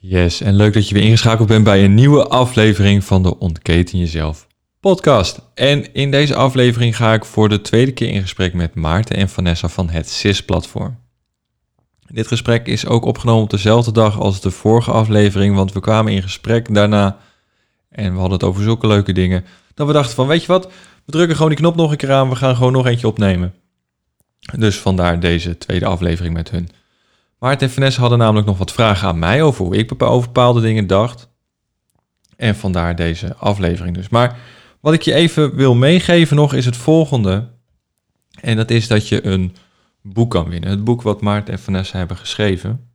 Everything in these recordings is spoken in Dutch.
Yes, en leuk dat je weer ingeschakeld bent bij een nieuwe aflevering van de Ontketen Jezelf podcast. En in deze aflevering ga ik voor de tweede keer in gesprek met Maarten en Vanessa van het CIS-platform. Dit gesprek is ook opgenomen op dezelfde dag als de vorige aflevering, want we kwamen in gesprek daarna en we hadden het over zulke leuke dingen, dat we dachten van, weet je wat, we drukken gewoon die knop nog een keer aan, we gaan gewoon nog eentje opnemen. Dus vandaar deze tweede aflevering met hun. Maarten en Vanessa hadden namelijk nog wat vragen aan mij over hoe ik over bepaalde dingen dacht. En vandaar deze aflevering dus. Maar wat ik je even wil meegeven nog is het volgende. En dat is dat je een boek kan winnen. Het boek wat Maarten en Vanessa hebben geschreven.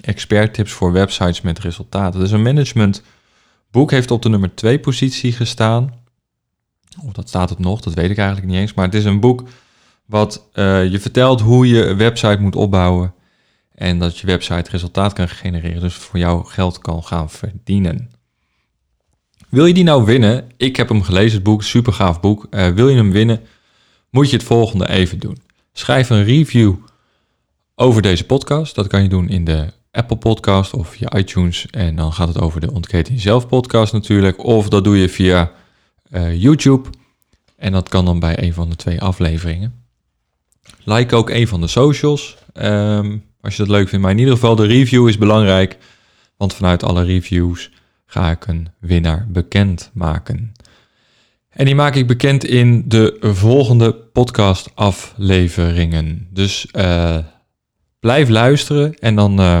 Expert tips voor websites met resultaten. Dus een managementboek heeft op de nummer 2 positie gestaan. Of dat staat het nog, dat weet ik eigenlijk niet eens. Maar het is een boek wat uh, je vertelt hoe je een website moet opbouwen. En dat je website resultaat kan genereren. Dus voor jou geld kan gaan verdienen. Wil je die nou winnen? Ik heb hem gelezen, het boek, super gaaf boek. Uh, wil je hem winnen? Moet je het volgende even doen. Schrijf een review over deze podcast. Dat kan je doen in de Apple Podcast of via iTunes. En dan gaat het over de Ontketen Jezelf podcast natuurlijk. Of dat doe je via uh, YouTube. En dat kan dan bij een van de twee afleveringen. Like ook een van de socials. Um, als je dat leuk vindt. Maar in ieder geval, de review is belangrijk. Want vanuit alle reviews ga ik een winnaar bekend maken. En die maak ik bekend in de volgende podcast afleveringen. Dus uh, blijf luisteren en dan uh,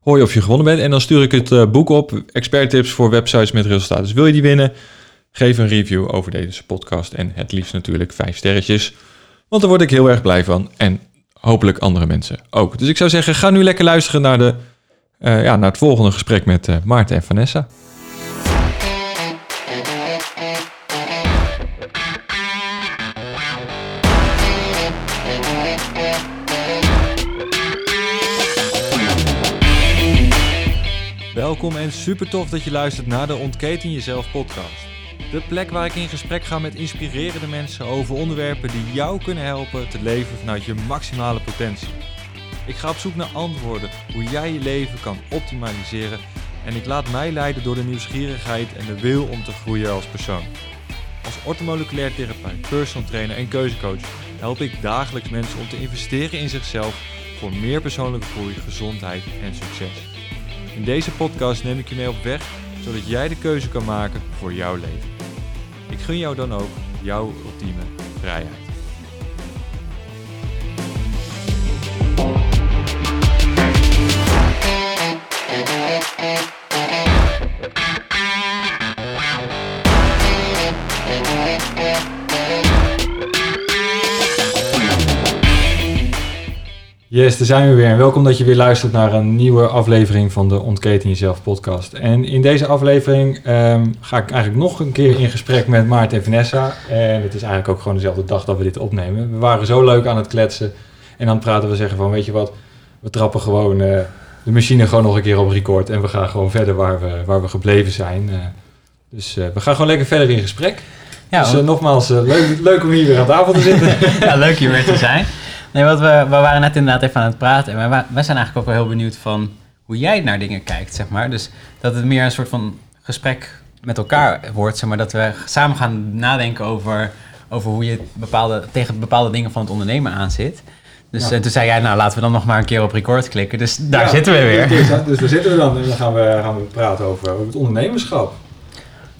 hoor je of je gewonnen bent. En dan stuur ik het uh, boek op, Expert Tips voor websites met resultaten. Dus wil je die winnen, geef een review over deze podcast. En het liefst natuurlijk vijf sterretjes, want daar word ik heel erg blij van. En hopelijk andere mensen ook. Dus ik zou zeggen, ga nu lekker luisteren naar, de, uh, ja, naar het volgende gesprek met uh, Maarten en Vanessa. Welkom en super tof dat je luistert naar de Ontketen Jezelf podcast. De plek waar ik in gesprek ga met inspirerende mensen over onderwerpen die jou kunnen helpen te leven vanuit je maximale potentie. Ik ga op zoek naar antwoorden hoe jij je leven kan optimaliseren en ik laat mij leiden door de nieuwsgierigheid en de wil om te groeien als persoon. Als ortomoleculair therapeut, personal trainer en keuzecoach help ik dagelijks mensen om te investeren in zichzelf voor meer persoonlijke groei, gezondheid en succes. In deze podcast neem ik je mee op weg zodat jij de keuze kan maken voor jouw leven. Ik gun jou dan ook jouw ultieme vrijheid. Yes, daar zijn we weer. En welkom dat je weer luistert naar een nieuwe aflevering van de Ontketen Jezelf podcast. En in deze aflevering um, ga ik eigenlijk nog een keer in gesprek met Maarten en Vanessa. En het is eigenlijk ook gewoon dezelfde dag dat we dit opnemen. We waren zo leuk aan het kletsen. En dan praten we zeggen van, weet je wat, we trappen gewoon uh, de machine gewoon nog een keer op record. En we gaan gewoon verder waar we, waar we gebleven zijn. Uh, dus uh, we gaan gewoon lekker verder in gesprek. Ja, dus nogmaals, leuk, leuk om hier weer aan tafel te zitten. ja, leuk hier weer te zijn. Nee, wat we, we waren net inderdaad even aan het praten. En wij, wij zijn eigenlijk ook wel heel benieuwd van hoe jij naar dingen kijkt, zeg maar. Dus dat het meer een soort van gesprek met elkaar wordt, zeg maar. Dat we samen gaan nadenken over, over hoe je bepaalde, tegen bepaalde dingen van het ondernemen aanzit. Dus ja. toen zei jij, nou laten we dan nog maar een keer op record klikken. Dus daar ja, zitten we weer. Dus, dus daar zitten we dan en dan gaan we, gaan we praten over, over het ondernemerschap.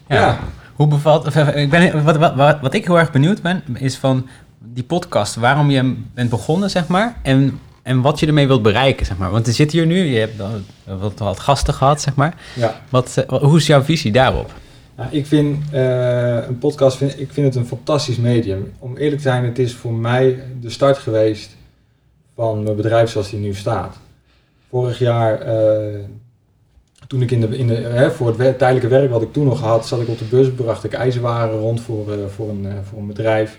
Ja. ja. Hoe bevalt, ik ben, wat, wat, wat ik heel erg benieuwd ben, is van die podcast, waarom je bent begonnen, zeg maar. En, en wat je ermee wilt bereiken, zeg maar. Want je zit hier nu, je hebt wat, wat gasten gehad, zeg maar. Ja. Wat, hoe is jouw visie daarop? Nou, ik vind uh, een podcast, vind, ik vind het een fantastisch medium. Om eerlijk te zijn, het is voor mij de start geweest van mijn bedrijf zoals die nu staat. Vorig jaar, uh, toen ik in de, in de, hè, voor het tijdelijke werk wat ik toen nog had, zat ik op de bus, bracht ik ijzerwaren rond voor, uh, voor, een, voor een bedrijf.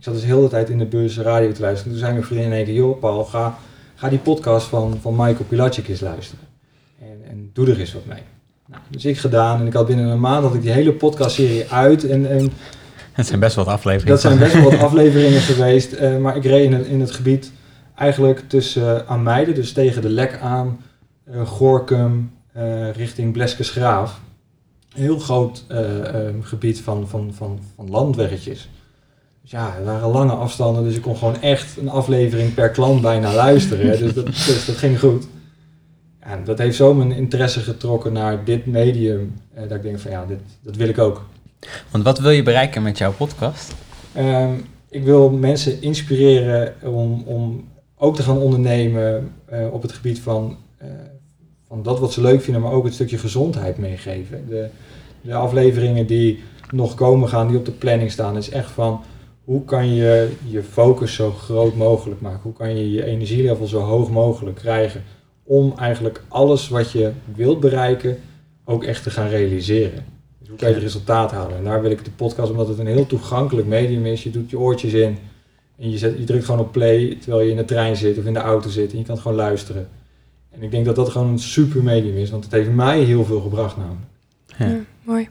Ik zat dus heel de tijd in de bus radio te luisteren. Toen zei mijn vriendin in één keer, joh Paul, ga, ga die podcast van, van Michael Pilacic eens luisteren. En, en doe er eens wat mee. Nou, dus ik gedaan en ik had binnen een maand had ik die hele podcastserie uit. En, en het zijn best wat afleveringen. Dat zijn best wel wat afleveringen geweest. Uh, maar ik reed in het, in het gebied eigenlijk tussen uh, aan meiden, dus tegen de lek aan, eh, Gorkum eh, richting Bleskesgraaf. Een heel groot eh, eh, gebied van, van, van, van landweggetjes. Dus ja, het waren lange afstanden, dus ik kon gewoon echt een aflevering per klant bijna luisteren. Dus, dat, dus dat ging goed. En dat heeft zo mijn interesse getrokken naar dit medium. eh, dat ik denk van ja, dit, dat wil ik ook. Want wat wil je bereiken met jouw podcast? Ehm, ik wil mensen inspireren om, om ook te gaan ondernemen eh, op het gebied van, eh, van dat wat ze leuk vinden, maar ook het stukje gezondheid meegeven. De, de afleveringen die nog komen gaan, die op de planning staan, is echt van hoe kan je je focus zo groot mogelijk maken? Hoe kan je je energielevel zo hoog mogelijk krijgen om eigenlijk alles wat je wilt bereiken ook echt te gaan realiseren? Dus hoe kan je het resultaat halen? En daar wil ik de podcast, omdat het een heel toegankelijk medium is. Je doet je oortjes in en je, zet, je drukt gewoon op play terwijl je in de trein zit of in de auto zit en je kan het gewoon luisteren. En ik denk dat dat gewoon een super medium is, want het heeft mij heel veel gebracht namelijk. Ja. Ja, mooi.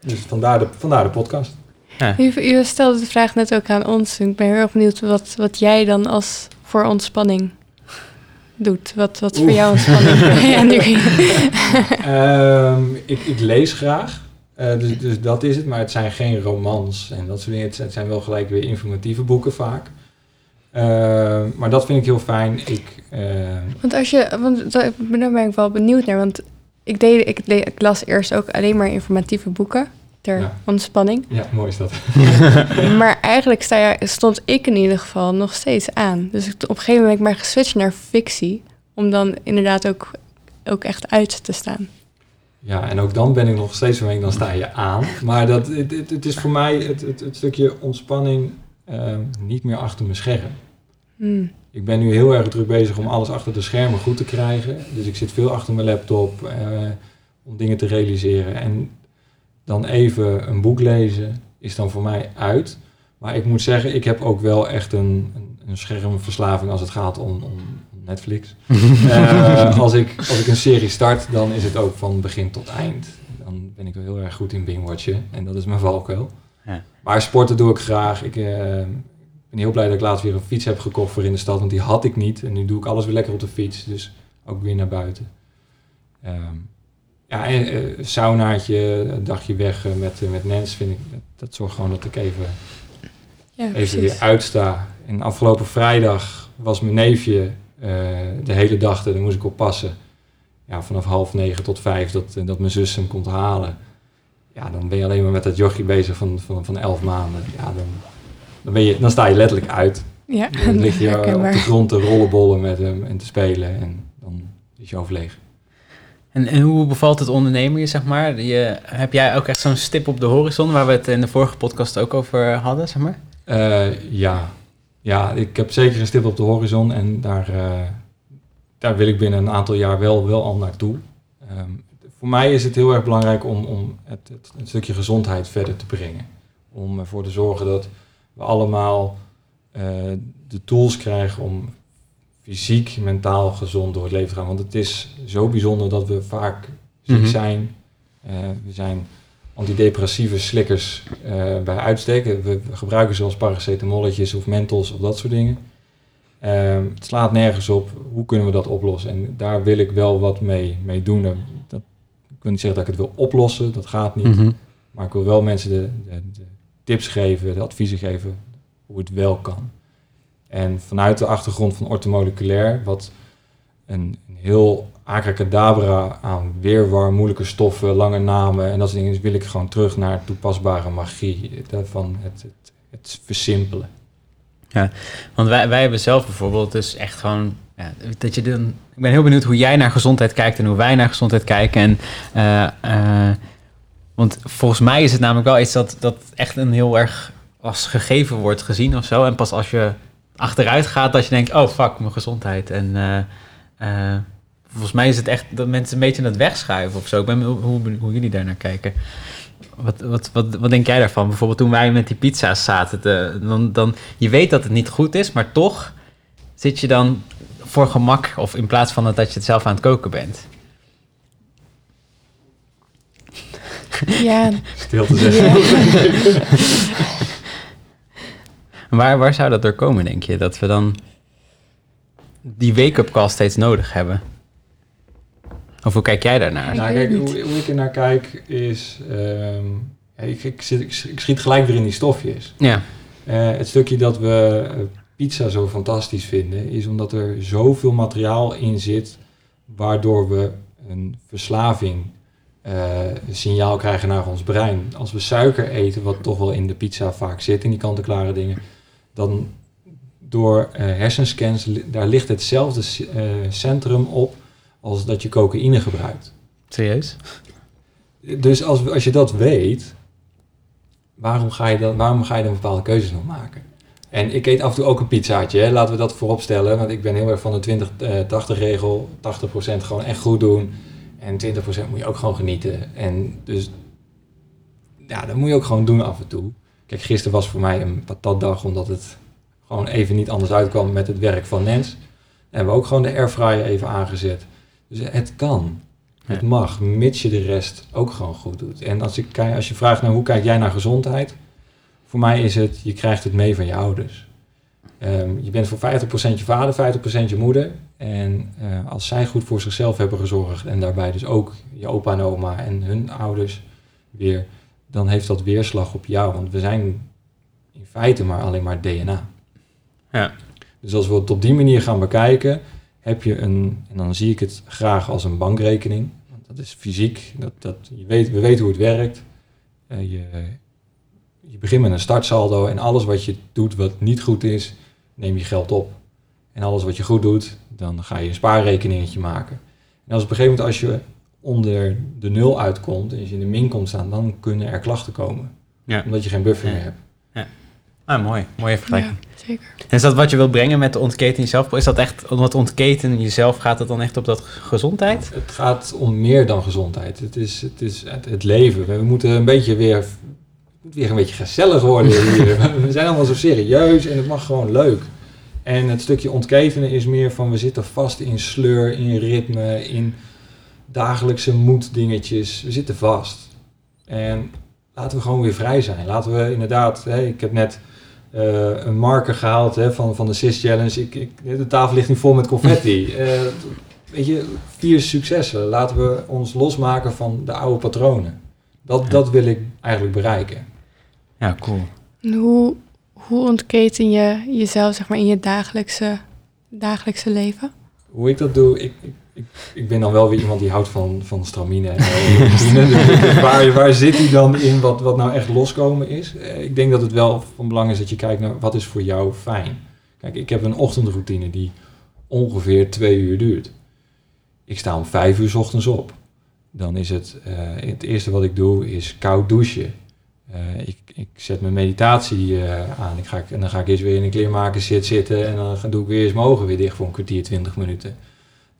Dus vandaar de, vandaar de podcast. U, u stelde de vraag net ook aan ons. Ik ben heel erg benieuwd wat, wat jij dan als voor ontspanning doet. Wat, wat voor jou ontspanning ja, nu. Ehm, ik, ik lees graag, Eh, dus, dus dat is het, maar het zijn geen romans en dat soort dingen. Het zijn, wel gelijk weer informatieve boeken vaak. Ehm, maar dat vind ik heel fijn. Ik, ehm, Want als je, want daar ben ik wel benieuwd naar. Want ik, deed, ik las eerst ook alleen maar informatieve boeken ter Ja. ontspanning. ja, mooi is dat. Maar eigenlijk sta stond ik in ieder geval nog steeds aan. Dus op een gegeven moment ben ik maar geswitcht naar fictie. Om dan inderdaad ook, ook echt uit te staan. Ja, en ook dan ben ik nog steeds van dan sta je aan. Maar dat, het, het, het is voor mij het, het, het stukje ontspanning ehm, niet meer achter mijn scherm. Hmm. Ik ben nu heel erg druk bezig om alles achter de schermen goed te krijgen. Dus ik zit veel achter mijn laptop eh, om dingen te realiseren. En dan even een boek lezen is dan voor mij uit. Maar ik moet zeggen, ik heb ook wel echt een, een, schermverslaving als het gaat om, om Netflix. Eh, als, ik, als ik een serie start, dan is het ook van begin tot eind. Dan ben ik wel heel erg goed in binge-watchen. En dat is mijn valkuil. Ja. Maar sporten doe ik graag. Ik eh, ben heel blij dat ik laatst weer een fiets heb gekocht voor in de stad. Want die had ik niet. En nu doe ik alles weer lekker op de fiets. Dus ook weer naar buiten. Ehm, ja, en eh, saunaatje, een dagje weg eh, met, eh, met Nens vind ik... Dat, dat zorgt gewoon dat ik even Ja, even precies. weer uitsta. En afgelopen vrijdag was mijn neefje de hele dag, daar moest ik op passen. Ja, vanaf half negen tot vijf, dat, dat mijn zus hem komt halen. Ja, dan ben je alleen maar met dat jochie bezig van, van, van elf maanden. Ja, dan, dan, ben je, dan sta je letterlijk uit. Ja, Dan lig je op de grond te rollenbollen met hem en te spelen. En dan is je overleeg. En, en hoe bevalt het ondernemen je, zeg maar? Je, heb jij ook echt zo'n stip op de horizon, waar we het in de vorige podcast ook over hadden, zeg maar? Eh, ja. ja, ik heb zeker een stip op de horizon en daar, eh, daar wil ik binnen een aantal jaar wel, wel al naartoe. Ehm, voor mij is het heel erg belangrijk om, om het, het, het stukje gezondheid verder te brengen. Om ervoor te zorgen dat we allemaal eh, de tools krijgen om fysiek, mentaal gezond door het leven te gaan. Want het is zo bijzonder dat we vaak ziek Mhm. zijn. Eh, we zijn antidepressieve slikkers eh, bij uitstek. We, we gebruiken zelfs paracetamolletjes of mentols of dat soort dingen. Ehm, het slaat nergens op. Hoe kunnen we dat oplossen? En daar wil ik wel wat mee, mee doen. Dat, ik wil niet zeggen dat ik het wil oplossen, dat gaat niet. Mhm. Maar ik wil wel mensen de, de, de tips geven, de adviezen geven hoe het wel kan. En vanuit de achtergrond van ortomoleculair, wat een, heel abracadabra aan weerwar, moeilijke stoffen, lange namen en dat soort dingen wil ik gewoon terug naar toepasbare magie. Daarvan het, het, het versimpelen. Want wij, wij hebben zelf bijvoorbeeld dus echt gewoon... Ja, dat je dan, ik ben heel benieuwd hoe jij naar gezondheid kijkt en hoe wij naar gezondheid kijken. En, eh, eh, want volgens mij is het namelijk wel iets dat, dat echt een heel erg als gegeven wordt gezien of zo. En pas als je achteruit gaat dat je denkt, oh fuck, mijn gezondheid. En eh, eh, volgens mij is het echt dat mensen een beetje het wegschuiven of zo. Ik ben benieuwd hoe, hoe jullie daar naar kijken. Wat, wat, wat, wat denk jij daarvan? Bijvoorbeeld toen wij met die pizza's zaten, te- dan, dan, je weet dat het niet goed is, maar toch zit je dan voor gemak of in plaats van dat je het zelf aan het koken bent. Ja, Stil te zeggen. ja. Waar, waar zou dat door komen, denk je? Dat we dan die wake-up call steeds nodig hebben? Of hoe kijk jij daarnaar? Ik nou, kijk, hoe, hoe ik er naar kijk is... ehm, ja, ik, ik, zit, ik, schiet gelijk weer in die stofjes. Ja, Eh, het stukje dat we eh, pizza zo fantastisch vinden, is omdat er zoveel materiaal in zit, waardoor we een verslaving eh, een signaal krijgen naar ons brein. Als we suiker eten, wat toch wel in de pizza vaak zit, in die kant-en-klare dingen, dan door eh, hersenscans, daar ligt hetzelfde eh, centrum op als dat je cocaïne gebruikt. serieus? Dus als, als je dat weet, waarom ga, je dan, waarom ga je dan bepaalde keuzes nog maken? En ik eet af en toe ook een pizzaatje, hè? laten we dat voorop stellen. Want ik ben heel erg van de 20-80 regel. 80% gewoon echt goed doen. En 20% moet je ook gewoon genieten. En dus, ja, dat moet je ook gewoon doen af en toe. Kijk, gisteren was voor mij een patatdag, omdat het gewoon even niet anders uitkwam met het werk van Nens. En hebben we ook gewoon de airfryer even aangezet. Dus het kan. Het mag, mits je de rest ook gewoon goed doet. En als, ik, kijk- als je vraagt naar hoe kijk jij naar gezondheid, voor mij is het, je krijgt het mee van je ouders. Ehm, je bent voor 50% je vader, 50% je moeder. En eh, als zij goed voor zichzelf hebben gezorgd en daarbij dus ook je opa en oma en hun ouders weer, dan heeft dat weerslag op jou. Want we zijn in feite maar alleen maar DNA. Ja. Dus als we het op die manier gaan bekijken, heb je een, en dan zie ik het graag als een bankrekening. Want dat is fysiek, dat, dat, je weet, we weten hoe het werkt. Eh, je, je begint met een startsaldo en alles wat je doet wat niet goed is, neem je geld op. En alles wat je goed doet, dan ga je een spaarrekeningetje maken. En als op een gegeven moment als je onder de nul uitkomt en als je in de min komt staan, dan kunnen er klachten komen. Ja. Omdat je geen buffer Ja. meer hebt. Ah, mooi. Mooie vergelijking. Ja, zeker. En is dat wat je wilt brengen met de ontketen jezelf? Is dat echt, omdat ontketen jezelf, gaat het dan echt op dat gezondheid? Het gaat om meer dan gezondheid. Het is het, is het, het leven. We moeten een beetje weer, het moet weer een beetje gezellig worden hier. We zijn allemaal zo serieus en het mag gewoon leuk. En het stukje ontketenen is meer van we zitten vast in sleur, in ritme, in dagelijkse moeddingetjes. We zitten vast. En laten we gewoon weer vrij zijn. Laten we inderdaad, hè, ik heb net eh, een marker gehaald hè, van, van de SIS Challenge. Ik, ik, de tafel ligt nu vol met confetti. Eh, weet je, vier successen. Laten we ons losmaken van de oude patronen. Dat, Ja. dat wil ik eigenlijk bereiken. Ja, cool. En hoe, hoe ontketen je jezelf zeg maar, in je dagelijkse, dagelijkse leven? Hoe ik dat doe, ik, ik, ik, ik ben dan wel weer iemand die houdt van, van stramine. En. Dus waar, waar zit hij dan in wat, wat nou echt loskomen is? Eh, Ik denk dat het wel van belang is dat je kijkt naar wat is voor jou fijn. Kijk, ik heb een ochtendroutine die ongeveer twee uur duurt. Ik sta om vijf uur 's ochtends op. Dan is het, eh, het eerste wat ik doe is koud douchen. Eh, ik, ik zet mijn meditatie aan. Ik ga, en dan ga ik eerst weer in een kleermaker zit zitten. En dan doe ik weer eens mijn ogen weer dicht voor een kwartier, twintig minuten.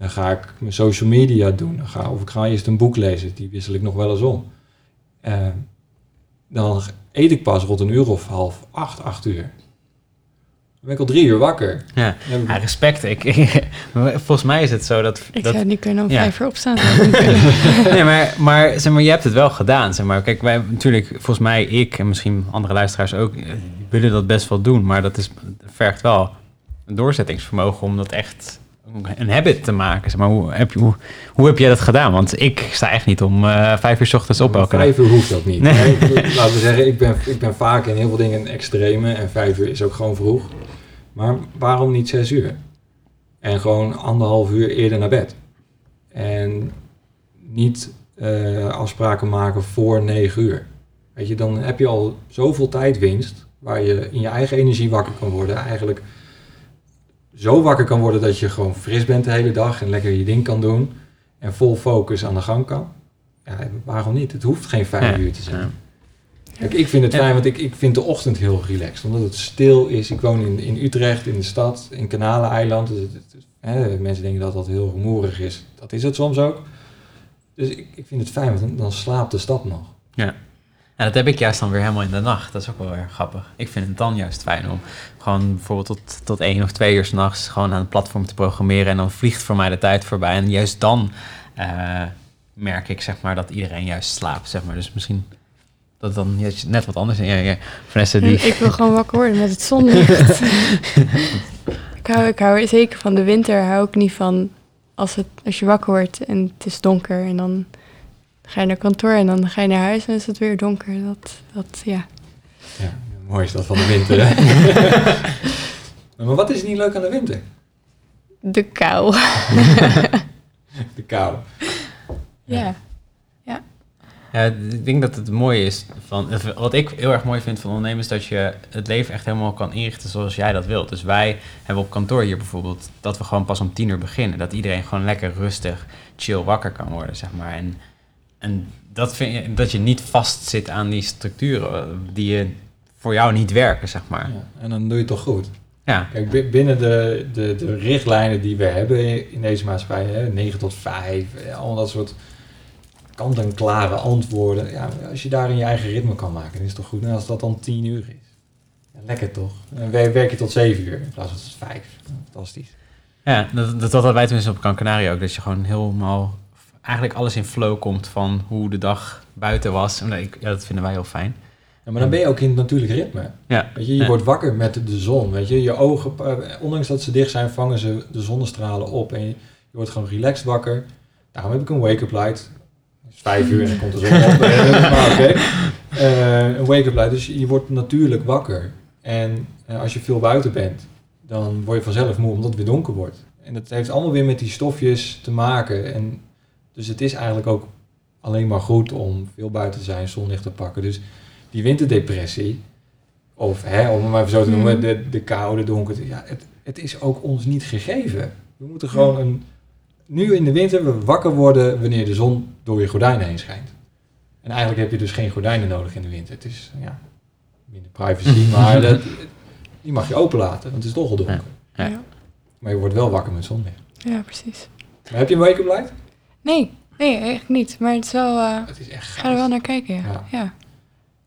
Dan ga ik mijn social media doen. Dan ga, of ik ga eerst een boek lezen. Die wissel ik nog wel eens om. Eh, dan eet ik pas rond een uur of half acht, acht uur. Dan ben ik al drie uur wakker. Ja. Ik- respect. Ik, volgens mij is het zo dat... Ik dat zou niet kunnen om ja. vijf uur opstaan. nee, maar, maar, zeg maar je hebt het wel gedaan. Zeg maar. Kijk, wij natuurlijk, volgens mij, ik en misschien andere luisteraars ook, eh, willen dat best wel doen. Maar dat is, vergt wel een doorzettingsvermogen om dat echt een habit te maken. Zeg maar, hoe, heb je, hoe, hoe heb jij dat gedaan? Want ik sta echt niet om eh, vijf uur 's ochtends op elke dag. Vijf uur hoeft dat niet. Nee. Nee, ik- laten we zeggen, ik ben, ik ben vaak in heel veel dingen een extreme en vijf uur is ook gewoon vroeg. Maar waarom niet zes uur? En gewoon anderhalf uur eerder naar bed. En niet eh, afspraken maken voor negen uur. Weet je, dan heb je al zoveel tijdwinst waar je in je eigen energie wakker kan worden. Eigenlijk zo wakker kan worden dat je gewoon fris bent de hele dag en lekker je ding kan doen. En vol focus aan de gang kan. Ja, waarom niet? Het hoeft geen vijf Ja, uur te zijn. ja. Kijk, ik vind het fijn, want ik, ik vind de ochtend heel relaxed. Omdat het stil is. Ik woon in, in Utrecht, in de stad, in Kanaleneiland. Dus het, het- hè, mensen denken dat dat heel rumoerig is. Dat is het soms ook. Dus ik, ik vind het fijn, want dan, dan slaapt de stad nog. Ja, dat heb ik juist dan weer helemaal in de nacht. Dat is ook wel weer grappig. Ik vind het dan juist fijn om gewoon bijvoorbeeld tot, tot één of twee uur s'nachts gewoon aan het platform te programmeren. En dan vliegt voor mij de tijd voorbij. En juist dan eh, merk ik zeg maar dat iedereen juist slaapt. Zeg maar. Dus misschien dat dan net wat anders is. Ja, ja. Vanessa die... Ik wil gewoon wakker worden met het zonlicht. ik, hou, ik hou er zeker van de winter. Hou ik niet van als, het, als je wakker wordt en het is donker en dan ga je naar kantoor en dan ga je naar huis en is het weer donker. Dat, dat ja. Ja, mooi is dat van de winter. Hè? maar wat is niet leuk aan de winter? De kou. De kou. ja. Ja, ik denk dat het mooi is van wat ik heel erg mooi vind van ondernemers dat je het leven echt helemaal kan inrichten zoals jij dat wilt. Dus wij hebben op kantoor hier bijvoorbeeld dat we gewoon pas om tien uur beginnen, dat iedereen gewoon lekker rustig, chill wakker kan worden, zeg maar. En, en dat vind je, dat je niet vast zit aan die structuren eh, die je voor jou niet werken, zeg maar. Ja, en dan doe je het toch goed. Ja, Kijk, bi- binnen de, de, de richtlijnen die we hebben in deze maatschappij, hè, 9 tot 5, eh, al dat soort kant-en-klare antwoorden. Ja, als je daar in je eigen ritme kan maken, dan is het toch goed. En als dat dan 10 uur is, ja, lekker toch? Dan wer- werk je tot 7 uur in plaats van tot 5. Fantastisch. ja dat, dat hadden wij tenminste op Gran Canaria ook, dat je gewoon helemaal eigenlijk alles in flow komt van hoe de dag buiten was. En ik- ja, dat vinden wij heel fijn. Ja, maar dan ben je ook in het natuurlijke ritme. Ja, Weet je, je Ja. wordt wakker met de zon. Weet je, je ogen, eh, ondanks dat ze dicht zijn, vangen ze de zonnestralen op. En je, je wordt gewoon relaxed wakker. Daarom heb ik een wake-up light. Het is vijf uur en dan komt de zon op. eh, maar oké. Eh, een wake-up light. Dus je wordt natuurlijk wakker. En eh, als je veel buiten bent, dan word je vanzelf moe omdat het weer donker wordt. En dat heeft allemaal weer met die stofjes te maken. En dus het is eigenlijk ook alleen maar goed om veel buiten te zijn, zonlicht te pakken. Dus die winterdepressie, of hè, om het maar even zo te noemen, Mhm. de, de koude, donkerte, ja, het, het is ook ons niet gegeven. We moeten gewoon een, nu in de winter we wakker worden wanneer de zon door je gordijnen heen schijnt. En eigenlijk heb je dus geen gordijnen nodig in de winter. Het is, ja, minder privacy, maar dat, die mag je openlaten, want het is toch al donker. Ja. Ja. Maar je wordt wel wakker met zonlicht. ja, precies. Maar heb je een wake-up light? Nee, nee, eigenlijk niet. Maar het is wel, eh, Het is echt ik ga er wel gaaf. naar kijken, ja. Ja. ja.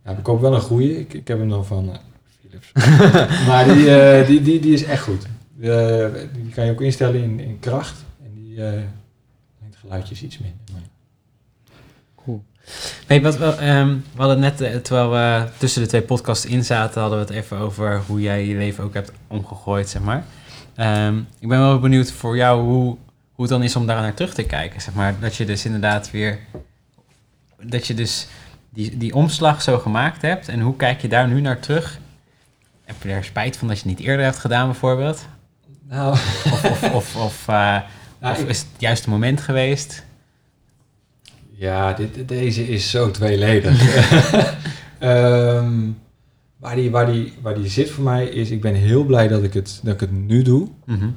Ja, ik koop wel een goeie. Ik, ik heb hem dan van eh, Philips. maar die, eh, die, die, die is echt goed. Die kan je ook instellen in, in kracht. En die eh het geluidje is iets minder. Maar... Cool. Nee, wat, ehm, we hadden net, terwijl we tussen de twee podcasts in zaten, hadden we het even over hoe jij je leven ook hebt omgegooid, zeg maar. Ehm, ik ben wel benieuwd voor jou hoe, hoe het dan is om daar naar terug te kijken, zeg maar. Dat je dus inderdaad weer, dat je dus die, die omslag zo gemaakt hebt. En hoe kijk je daar nu naar terug? Heb je er spijt van dat je het niet eerder hebt gedaan, bijvoorbeeld? Nou, Of, of, of, of, eh, nou, of is het het juiste moment geweest? ja, dit, deze is zo tweeledig. Ehm, waar, die, waar, die, waar die zit voor mij is, ik ben heel blij dat ik het, dat ik het nu doe. Mhm.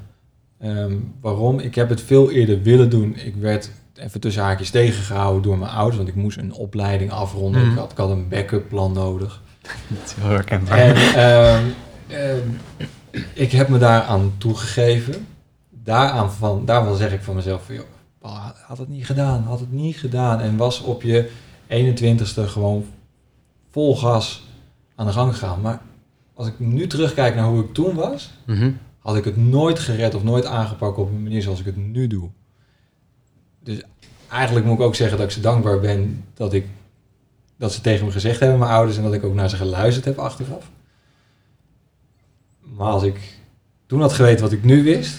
Ehm, waarom? Ik heb het veel eerder willen doen. Ik werd even tussen haakjes tegengehouden door mijn ouders, want ik moest een opleiding afronden. Mhm. Ik, had, ik had een backup plan nodig. Dat is heel herkenbaar. En ehm, ehm, ik heb me daaraan toegegeven. Daaraan van, daarvan zeg ik van mezelf, van, joh, had het niet gedaan, had het niet gedaan. En was op je 21ste gewoon vol gas aan de gang gegaan. Maar als ik nu terugkijk naar hoe ik toen was, Mhm. Had ik het nooit gered of nooit aangepakt op een manier zoals ik het nu doe. Dus eigenlijk moet ik ook zeggen dat ik ze dankbaar ben dat, ik, dat ze tegen me gezegd hebben, mijn ouders, en dat ik ook naar ze geluisterd heb achteraf. Maar als ik toen had geweten wat ik nu wist,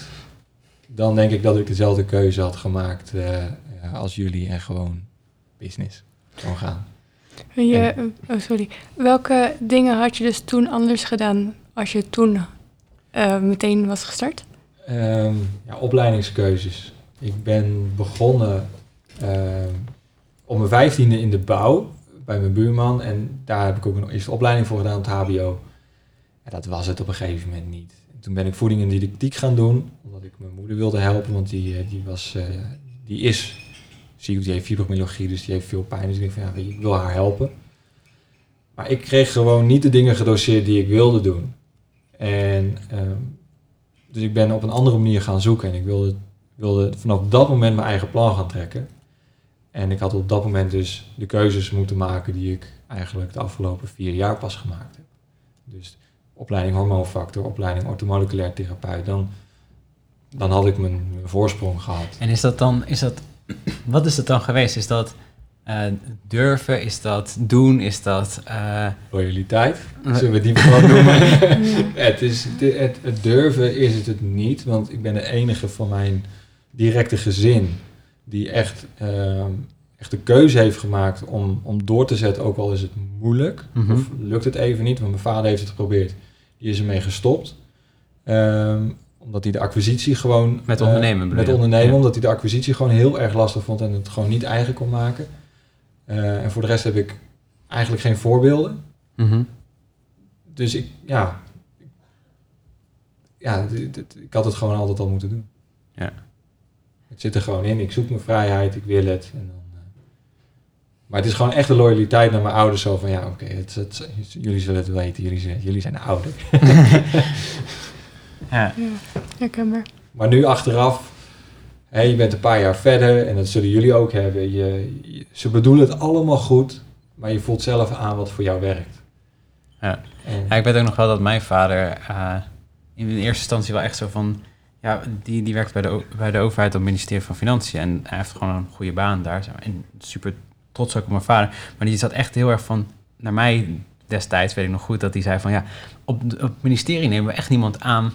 dan denk ik dat ik dezelfde keuze had gemaakt eh, ja, als jullie en gewoon business. Gewoon gaan. Je, oh, sorry. Welke dingen had je dus toen anders gedaan als je toen eh, meteen was gestart? Ehm, ja, opleidingskeuzes. Ik ben begonnen ehm, op mijn vijftiende in de bouw bij mijn buurman. En daar heb ik ook een eerste opleiding voor gedaan op het hbo. En dat was het op een gegeven moment niet. En toen ben ik voeding en didactiek gaan doen. Omdat ik mijn moeder wilde helpen. Want die, eh, die, was, eh, die is ziek, die heeft fibromyalgie. Dus die heeft veel pijn. Dus ik dacht van ja, ik wil haar helpen. Maar ik kreeg gewoon niet de dingen gedoseerd die ik wilde doen. En ehm, dus ik ben op een andere manier gaan zoeken en ik wilde, wilde vanaf dat moment mijn eigen plan gaan trekken. En ik had op dat moment dus de keuzes moeten maken die ik eigenlijk de afgelopen vier jaar pas gemaakt heb. Dus opleiding hormoonfactor, opleiding orthomoleculair therapeut. Dan, dan had ik mijn, mijn voorsprong gehad. En is dat dan, is dat, wat is dat dan geweest? Is dat eh, durven? Is dat doen? Is dat... eh, Loyaliteit, zullen we die gewoon noemen? het, is, het, durven is het het niet, want ik ben de enige van mijn directe gezin die echt, ehm, echt de keuze heeft gemaakt om, om door te zetten, ook al is het moeilijk. Mhm. Of lukt het even niet, want mijn vader heeft het geprobeerd. Die is ermee gestopt. Ehm, omdat hij de acquisitie gewoon... Met eh, ondernemen bedoel met ondernemen, Ja. omdat hij de acquisitie gewoon heel erg lastig vond en het gewoon niet eigen kon maken. Eh, en voor de rest heb ik eigenlijk geen voorbeelden. Mhm. Dus ik, ja... Ja, ik had het gewoon altijd al moeten doen. Ja. Het zit er gewoon in. Ik zoek mijn vrijheid, ik wil het. En dan, eh, maar het is gewoon echt de loyaliteit naar mijn ouders. Zo van, ja, oké, het, het- jullie zullen het weten. Jullie zijn, jullie zijn ouder. Ja. Ja, herkenbaar. Maar nu achteraf, je bent een paar jaar verder. En dat zullen jullie ook hebben. Je, je- ze bedoelen het allemaal goed. Maar je voelt zelf aan wat voor jou werkt. Ja. En, Ja, ik weet ook nog wel dat mijn vader eh, in de eerste instantie wel echt zo van... Ja, die, die werkt bij de, bij de overheid op het ministerie van Financiën. En hij heeft gewoon een goede baan daar. zeg maar. En super trots ook op mijn vader. Maar die zat echt heel erg van... Naar mij destijds weet ik nog goed dat hij zei van... Ja, op, op het ministerie nemen we echt niemand aan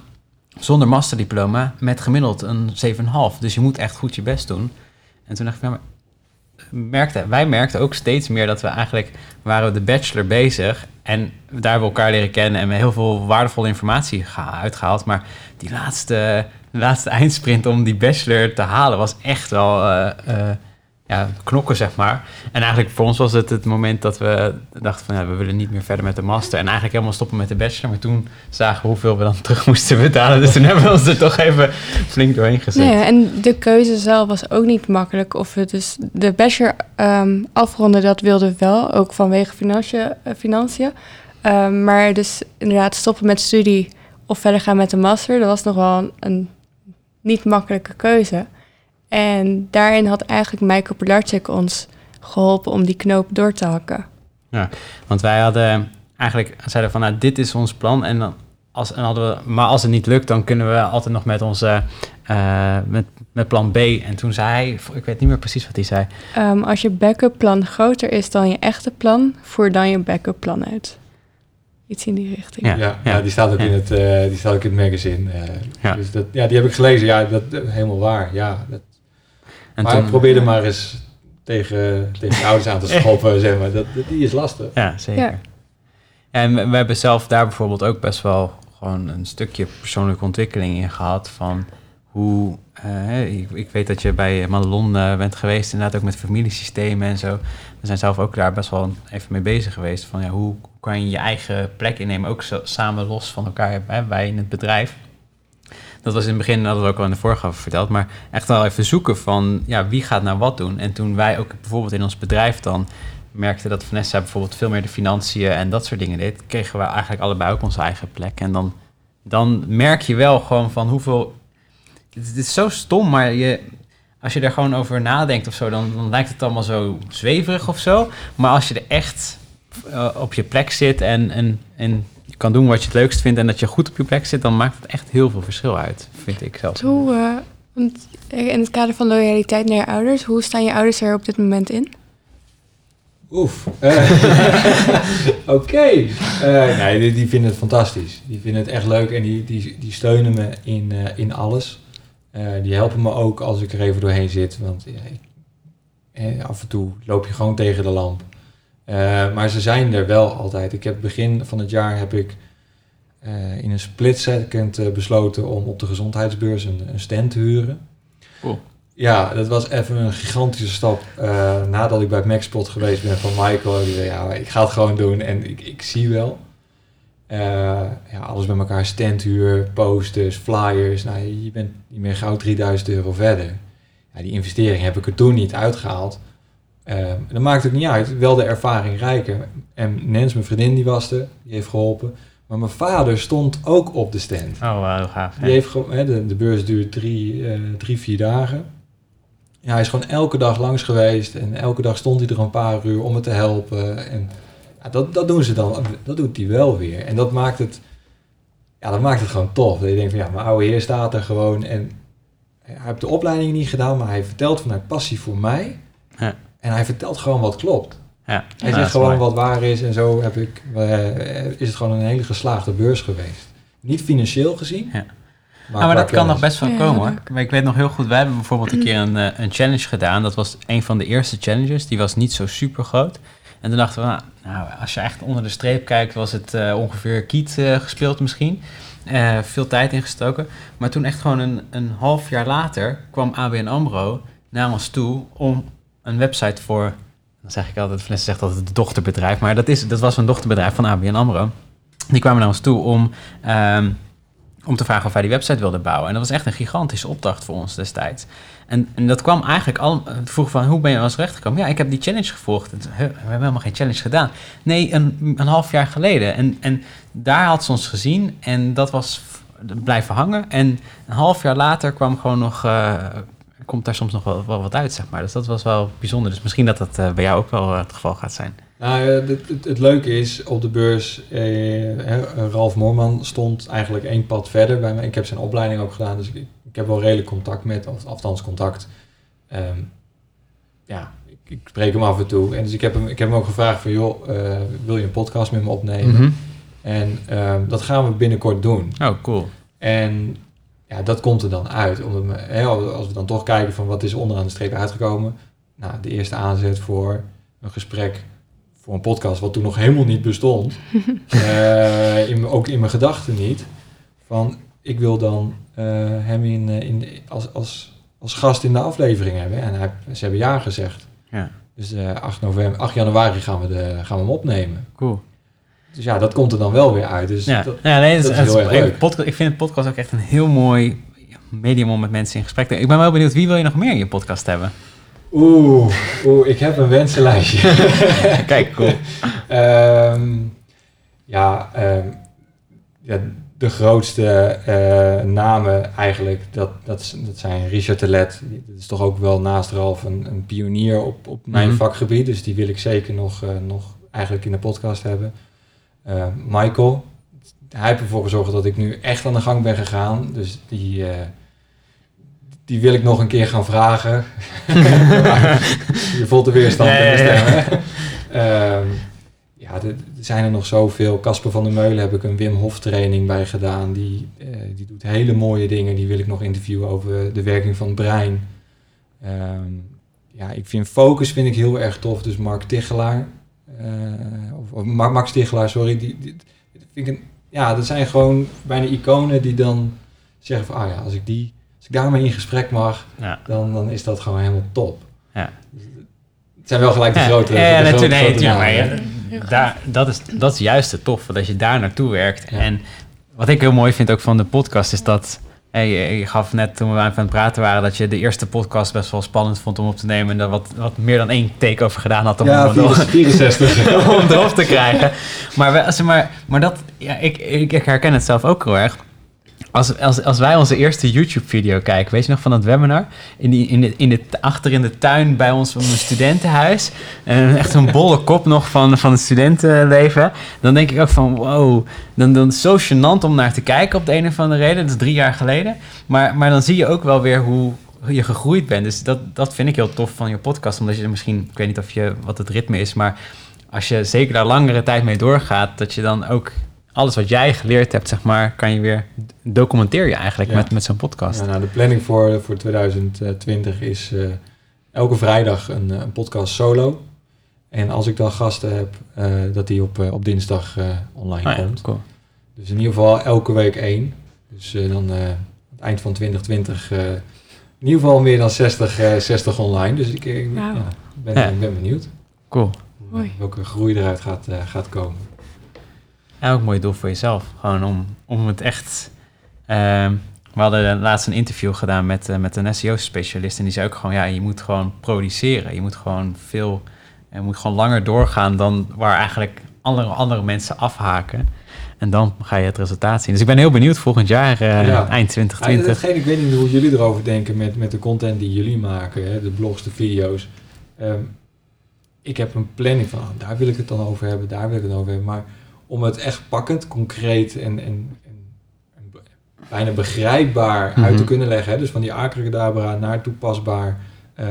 zonder masterdiploma... met gemiddeld een 7,5. Dus je moet echt goed je best doen. En toen dacht ik, ja, merkte, wij merkten ook steeds meer dat we eigenlijk waren de bachelor bezig en daar hebben we elkaar leren kennen en we heel veel waardevolle informatie geha- uitgehaald. Maar die laatste, laatste eindsprint om die bachelor te halen was echt wel eh, eh, ja, knokken, zeg maar. En eigenlijk voor ons was het het moment dat we dachten van ja, we willen niet meer verder met de master en eigenlijk helemaal stoppen met de bachelor. Maar toen zagen we hoeveel we dan terug moesten betalen. Dus toen hebben we ons er toch even flink doorheen gezet. Nee, en de keuze zelf was ook niet makkelijk. Of we dus de bachelor ehm, afronden, dat wilden we wel, ook vanwege financiën. eh, financiën. Ehm, maar dus inderdaad stoppen met studie of verder gaan met de master, dat was nog wel een niet makkelijke keuze. En daarin had eigenlijk Michael Pilarczyk ons geholpen om die knoop door te hakken. Want wij hadden eigenlijk zeiden van nou, dit is ons plan. En dan als, en hadden we, maar als het niet lukt, dan kunnen we altijd nog met onze eh, met, met plan B. En toen zei hij, ik weet niet meer precies wat hij zei. Ehm, als je backup plan groter is dan je echte plan, voer dan je backup plan uit. Iets in die richting. Ja. ja, ja, die staat ook ja. in het, eh, die staat ook in het magazine. eh. Ja. Dus dat, ja, die heb ik gelezen. Ja, dat helemaal waar. Ja, dat, En maar toen, probeer er maar eens tegen, tegen ouders aan te schoppen, zeg maar. Dat, die is lastig. Ja, zeker. Ja. En we, we hebben zelf daar bijvoorbeeld ook best wel gewoon een stukje persoonlijke ontwikkeling in gehad van hoe, eh, hè, ik, ik weet dat je bij Madelon eh, bent geweest, inderdaad ook met familiesystemen en zo. We zijn zelf ook daar best wel even mee bezig geweest van ja, hoe, hoe kan je je eigen plek innemen, ook zo, samen los van elkaar, hè, wij in het bedrijf. Dat was in het begin, hadden we ook al in de vorige verteld, maar echt wel even zoeken van ja, wie gaat nou wat doen. En toen wij ook bijvoorbeeld in ons bedrijf dan merkte dat Vanessa bijvoorbeeld veel meer de financiën en dat soort dingen deed, kregen we eigenlijk allebei ook onze eigen plek. En dan, dan merk je wel gewoon van hoeveel. Het is zo stom, maar je, als je er gewoon over nadenkt of zo, dan, dan lijkt het allemaal zo zweverig of zo. Maar als je er echt eh, op je plek zit en, en, en je kan doen wat je het leukst vindt en dat je goed op je plek zit, dan maakt het echt heel veel verschil uit, vind ik zelf. Hoe, eh, want in het kader van loyaliteit naar je ouders, hoe staan je ouders er op dit moment in? Oef. Eh, Oké. Eh, nee, die, die vinden het fantastisch. Die vinden het echt leuk en die, die, die steunen me in, eh, in alles. Eh, die helpen me ook als ik er even doorheen zit. Want ja, ik- eh, af en toe loop je gewoon tegen de lamp. Eh, maar ze zijn er wel altijd. Ik heb begin van het jaar heb ik eh, in een split second eh, besloten om op de gezondheidsbeurs een, een stand te huren. Cool. Ja, dat was even een gigantische stap. nadat ik bij Maxpot geweest ben van Michael. Die zei, ja, ik ga het gewoon doen en ik, ik zie wel. Ja, alles bij elkaar, standhuur, posters, flyers. Nou, je bent niet meer gauw 3000 euro verder. Ja, die investering heb ik er toen niet uitgehaald. Eh, dat maakt het niet uit. Wel de ervaring rijker. En Nens, mijn vriendin, die was er. Die heeft geholpen. Maar mijn vader stond ook op de stand. Oh, wow, gaaf. Die heeft gewoon, hè, de, de beurs duurt drie, eh, drie, vier dagen. Ja, hij is gewoon elke dag langs geweest en elke dag stond hij er een paar uur om me te helpen. En ja, dat, dat doen ze dan, dat doet hij wel weer. En dat maakt het, ja, dat maakt het gewoon tof. Dat je denkt van ja, mijn oude heer staat er gewoon en hij heeft de opleiding niet gedaan, maar hij vertelt vanuit passie voor mij. En hij vertelt gewoon wat klopt. Ja, Hij zegt is gewoon mooi. wat waar is en zo heb ik, eh, is het gewoon een hele geslaagde beurs geweest. Niet financieel gezien, Ja. Maar qua dat kan nog best wel Ja, komen hoor. Maar ik weet nog heel goed, wij hebben bijvoorbeeld een keer een, eh, een challenge gedaan. Dat was een van de eerste challenges. Die was niet zo super groot. En toen dachten we, nou, nou, als je echt onder de streep kijkt, was het eh, ongeveer kiet eh, gespeeld misschien. Eh, veel tijd ingestoken. Maar toen echt gewoon een, een half jaar later kwam ABN AMRO naar ons toe om een website voor... Dan zeg ik altijd, Vanessa zegt altijd het dochterbedrijf. Maar dat, is, dat was een dochterbedrijf van ABN AMRO. Die kwamen naar ons toe om... ehm, om te vragen of wij die website wilden bouwen. En dat was echt een gigantische opdracht voor ons destijds. En, en dat kwam eigenlijk al... Vroeg van, hoe ben je als recht gekomen? Ja, ik heb die challenge gevolgd. En toen, "Huh, we hebben helemaal geen challenge gedaan. Nee, een, een half jaar geleden. En, en daar had ze ons gezien. En dat was blijven hangen. En een half jaar later kwam gewoon nog... eh, komt daar soms nog wel, wel wat uit, zeg maar. Dus dat was wel bijzonder. Dus misschien dat dat eh, bij jou ook wel eh, het geval gaat zijn. Nou, ja, het, het, het leuke is, op de beurs, eh, Ralf Moorman stond eigenlijk één pad verder bij mij. Ik heb zijn opleiding ook gedaan, dus ik, ik heb wel redelijk contact met, of althans contact. Ehm, ja, ik, ik spreek hem af en toe. En dus ik heb hem, ik heb hem ook gevraagd van, joh, eh, wil je een podcast met me opnemen? Mhm. En ehm, dat gaan we binnenkort doen. Oh, cool. En ja, dat komt er dan uit. Omdat we, hè, als we dan toch kijken van wat is er onderaan de streep uitgekomen. Nou, de eerste aanzet voor een gesprek voor een podcast, wat toen nog helemaal niet bestond. eh, in, ook in mijn gedachten niet. Van ik wil dan eh, hem in, eh, in, als, als, als gast in de aflevering hebben. En hij, ze hebben ja gezegd. Ja. Dus eh 8, november, 8 januari gaan we, de, gaan we hem opnemen. Cool. Dus ja, dat komt er dan wel weer uit. Dus Ja, dat, ja nee, dat dat is het heel erg ik- leuk. podca- ik vind een podcast ook echt een heel mooi medium om met mensen in gesprek te Ik ben wel benieuwd, wie wil je nog meer in je podcast hebben? Oeh, oeh, ik heb een wensenlijstje. Kijk, cool. Ehm, ja, ehm, ja, de grootste eh, namen eigenlijk, dat, dat zijn Richard Telet. Dat is toch ook wel naast Ralf een, een pionier op, op mijn Mhm. vakgebied. Dus die wil ik zeker nog, eh, nog eigenlijk in de podcast hebben. Eh, Michael, hij heeft ervoor gezorgd dat ik nu echt aan de gang ben gegaan. Dus die, eh, die wil ik nog een keer gaan vragen. Je voelt de weerstand in de Ja, stem, ja? Ehm, ja, er er zijn er nog zoveel. Casper van der Meulen heb ik een Wim Hof training bij gedaan. Die, eh, die doet hele mooie dingen. Die wil ik nog interviewen over de werking van het brein. Ehm, ja, ik vind focus vind ik heel erg tof. Dus Mark Tichelaar. Eh, of, of Ma- Max Tichelaar, sorry. Die, die, die vind ik een, ja, dat zijn gewoon bijna iconen die dan zeggen van... Ah ja, als ik, die, als ik daarmee in gesprek mag, Ja. dan, dan is dat gewoon helemaal top. Ja. Het zijn wel gelijk de grote... ja, de grote- nee, maar ja, daar, dat, is, dat is juist het toffe, dat je daar naartoe werkt. Ja. En wat ik heel mooi vind ook van de podcast, is dat... Hey, je je gaf net toen we aan het praten waren dat je de eerste podcast best wel spannend vond om op te nemen. En daar wat, wat meer dan één take over gedaan had om, Ja, om, erop- 64. om erop te krijgen. Maar, we, maar, maar dat, ja, ik, ik, ik herken het zelf ook heel erg. Als, als, als wij onze eerste YouTube-video kijken, weet je nog van dat webinar? In die, in de, in de, achter in de tuin bij ons op een studentenhuis. En echt een bolle kop nog van, van het studentenleven. Dan denk ik ook van, wow. Dan, dan is het zo gênant om naar te kijken op de een of andere reden. Dat is drie jaar geleden. Maar, maar dan zie je ook wel weer hoe je gegroeid bent. Dus dat, dat vind ik heel tof van je podcast. Omdat je er misschien, ik weet niet of je, wat het ritme is, maar als je zeker daar langere tijd mee doorgaat, dat je dan ook alles wat jij geleerd hebt, zeg maar, kan je weer documenteer je eigenlijk Ja. met, met zo'n podcast. Ja, nou, de planning voor, voor 2020 is eh, elke vrijdag een, eh, een podcast solo. En als ik dan gasten heb, eh, dat die op, op dinsdag eh, online Ah ja, komt. cool. Dus in ieder geval elke week één. Dus dan eh, aan het eind van 2020 eh, in ieder geval meer dan 60, eh, 60 online. Dus ik, ik, ja, ben, Ja. ben benieuwd Cool. Welke groei eruit gaat, eh, gaat komen. En ook een mooi doel voor jezelf. Gewoon om, om het echt. ehm, we hadden laatst een interview gedaan met, eh, met een SEO-specialist. En die zei ook gewoon: ja, je moet gewoon produceren. Je moet gewoon veel. Je moet gewoon langer doorgaan dan waar eigenlijk andere, andere mensen afhaken. En dan ga je het resultaat zien. Dus ik ben heel benieuwd volgend jaar, Ja. eind Ja, 2020. hetgeen, ik weet niet hoe jullie erover denken met, met de content die jullie maken, hè, de blogs, de video's. Ehm, ik heb een planning van, oh, daar wil ik het dan over hebben, daar wil ik het over hebben. Maar om het echt pakkend, concreet en, en, en, bijna begrijpbaar uit te Mhm. kunnen leggen. Hè, dus van die abracadabra naar toepasbaar, eh,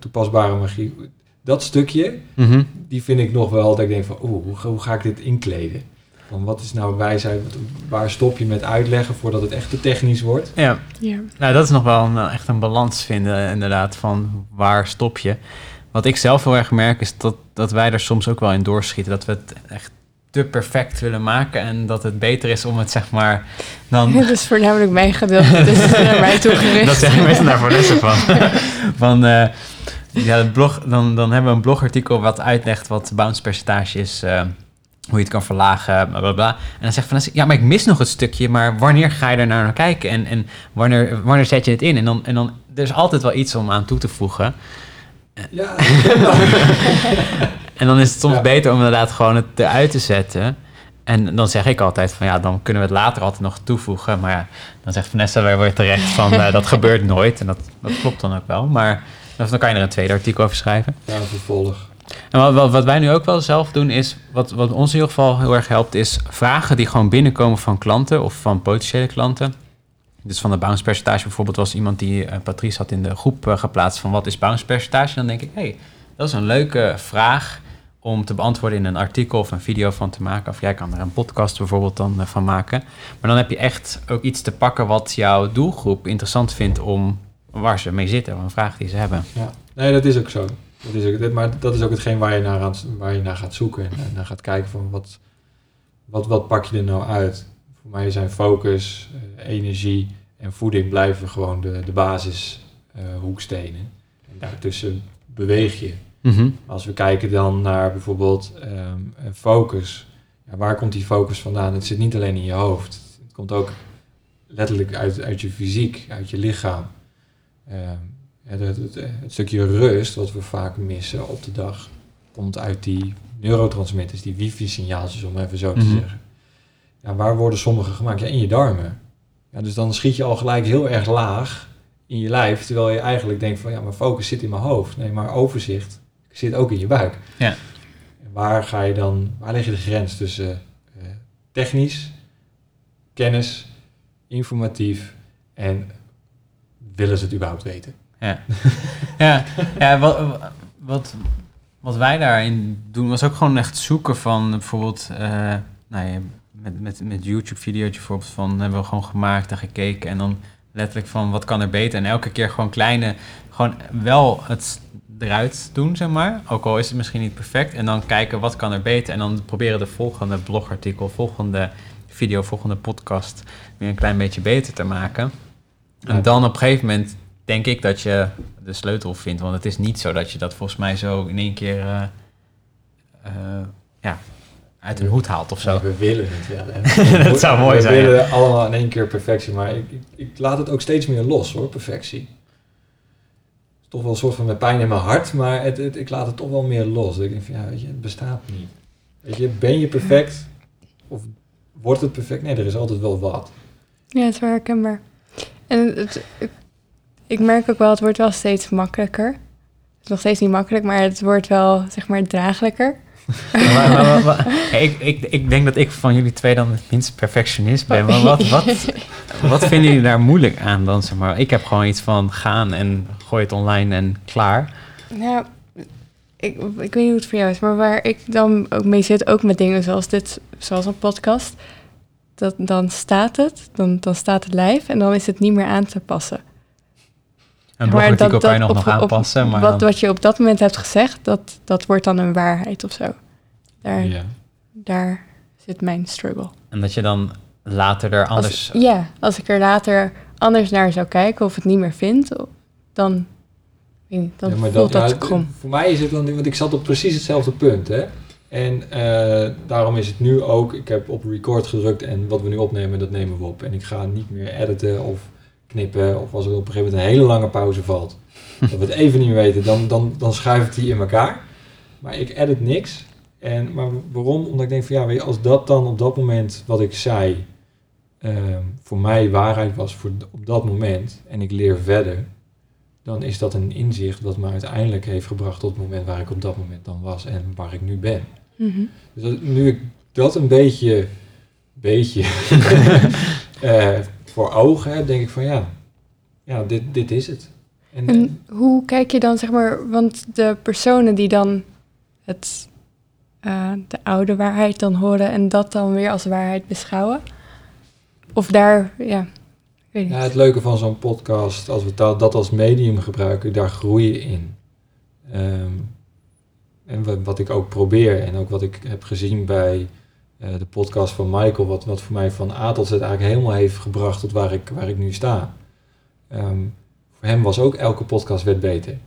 toepasbare magie. Dat stukje, Mhm. die vind ik nog wel dat ik denk van, oeh, hoe, ga- hoe ga ik dit inkleden? Van wat is nou wijsheid? Waar stop je met uitleggen voordat het echt te technisch wordt? Ja, Ja. nou dat is nog wel een, echt een balans vinden inderdaad van waar stop je. Wat ik zelf heel erg merk is dat, dat wij er soms ook wel in doorschieten. Dat we het echt te perfect willen maken en dat het beter is om het zeg maar dan... Het is voornamelijk mijn gedeelte, dus het is naar mij toegericht. Dat meestal naar Vanessa van. van eh, ja, het blog, dan, dan hebben we een blogartikel wat uitlegt wat bounce percentage is, eh, hoe je het kan verlagen, bla bla bla. En dan zegt Vanessa, ja, maar ik mis nog het stukje, maar wanneer ga je er nou naar kijken en, en wanneer, wanneer zet je het in? En dan, en dan, er is altijd wel iets om aan toe te voegen. Ja, En dan is het soms Ja. beter om inderdaad gewoon het eruit te zetten. En dan zeg ik altijd van ja, dan kunnen we het later altijd nog toevoegen. Maar ja, dan zegt Vanessa weer weer terecht van eh, dat gebeurt nooit. En dat, dat klopt dan ook wel. Maar dan kan je er een tweede artikel over schrijven. ja vervolg. En wat, wat, wat wij nu ook wel zelf doen is, wat, wat ons in ieder geval heel erg helpt, is vragen die gewoon binnenkomen van klanten of van potentiële klanten. Dus van de bounce percentage bijvoorbeeld was iemand die eh, Patrice had in de groep eh, geplaatst van wat is bounce percentage? En dan denk ik, hé, hey, dat is een leuke vraag om te beantwoorden in een artikel of een video van te maken. Of jij kan er een podcast bijvoorbeeld dan eh, van maken. Maar dan heb je echt ook iets te pakken wat jouw doelgroep interessant vindt om waar ze mee zitten, of een vraag die ze hebben. Ja. Nee, dat is ook zo. Dat is ook, maar dat is ook hetgeen waar je naar, waar je naar gaat zoeken. En, naar gaat kijken van wat, wat, wat pak je er nou uit. Voor mij zijn focus, eh, energie en voeding blijven gewoon de, de basis eh, hoekstenen. En daartussen beweeg je. Mhm. Als we kijken dan naar bijvoorbeeld ehm, eh, focus. Ja, waar komt die focus vandaan? Het zit niet alleen in je hoofd. Het komt ook letterlijk uit, uit je fysiek, uit je lichaam. Ehm, het, het, het stukje rust wat we vaak missen op de dag, komt uit die neurotransmitters, die wifi-signaaltjes, om even zo te Mhm. zeggen. Ja, waar worden sommige gemaakt? Ja, in je darmen. Ja, dus dan schiet je al gelijk heel erg laag in je lijf, terwijl je eigenlijk denkt van ja, mijn focus zit in mijn hoofd. Nee, maar overzicht zit ook in je buik. Ja. Waar ga je dan, waar leg je de grens tussen eh, technisch, kennis, informatief en willen ze het überhaupt weten? Ja, ja, ja wat, wat, wat wij daarin doen was ook gewoon echt zoeken van bijvoorbeeld, eh nou ja, met, met, met YouTube-video's bijvoorbeeld van hebben we gewoon gemaakt en gekeken en dan letterlijk van wat kan er beter en elke keer gewoon kleine, gewoon wel het eruit doen, zeg maar. Ook al is het misschien niet perfect en dan kijken wat kan er beter en dan proberen de volgende blogartikel, volgende video, volgende podcast weer een klein beetje beter te maken. En Ja. dan op een gegeven moment denk ik dat je de sleutel vindt. Want het is niet zo dat je dat volgens mij zo in één keer eh, eh, ja, uit een hoed haalt of zo. We willen het hè. Dat zou mooi we zijn, We willen allemaal in één keer perfectie, maar ik, ik, ik laat het ook steeds meer los hoor, perfectie. Toch wel een soort van met pijn in mijn hart, maar het, ik laat het toch wel meer los. Ik denk van ja, weet je, het bestaat niet. Weet je, ben je perfect of wordt het perfect? Nee, er is altijd wel wat. Ja, het is wel herkenbaar. En het, ik merk ook wel, het wordt wel steeds makkelijker. Het is nog steeds niet makkelijk, maar het wordt wel, zeg maar, draaglijker. Ja, ik, ik, denk dat ik van jullie twee dan het minst perfectionist ben. Maar wat, wat, wat vinden jullie daar moeilijk aan dan? Zeg maar? Ik heb gewoon iets van gaan en gooi het online en klaar. Nou, ik, ik weet niet hoe het voor jou is, maar waar ik dan ook mee zit, ook met dingen zoals dit, zoals een podcast, dat, dan staat het, dan, dan staat het live en dan is het niet meer aan te passen. Een Maar dat- kan je dat nog, op- nog op- aanpassen. Maar wat, dan- wat je op dat moment hebt gezegd, dat, dat wordt dan een waarheid of zo. Daar, Ja. daar zit mijn struggle. en dat je dan later er anders... Als, ja, als ik er later anders naar zou kijken of het niet meer vind, dan, weet niet, dan Ja, maar voelt dat, ja, krom. Voor mij is het dan, want ik zat op precies hetzelfde punt. Hè? En eh, daarom is het nu ook, ik heb op record gedrukt en wat we nu opnemen, dat nemen we op. En ik ga niet meer editen of knippen of als er op een gegeven moment een hele lange pauze valt. dat we het even niet meer weten, dan, dan, dan schuif ik die in elkaar. Maar ik edit niks. En, maar waarom? Omdat ik denk van ja, weet je, als dat dan op dat moment wat ik zei ehm, voor mij waarheid was voor, op dat moment en ik leer verder, dan is dat een inzicht wat me uiteindelijk heeft gebracht tot het moment waar ik op dat moment dan was en waar ik nu ben. Mhm. Dus dat- nu ik dat een beetje, beetje eh, voor ogen heb, denk ik van ja, ja dit, dit is het. En, En hoe kijk je dan, zeg maar, want de personen die dan het eh, de oude waarheid dan horen en dat dan weer als waarheid beschouwen? Of daar, ja, weet niet. Ja, het leuke van zo'n podcast, als we dat, dat als medium gebruiken, daar groei je in. Ehm, en wat ik ook probeer en ook wat ik heb gezien bij eh, de podcast van Michael, wat, wat voor mij van A tot Z eigenlijk helemaal heeft gebracht tot waar ik, waar ik nu sta. Ehm, voor hem was ook elke podcast werd beter.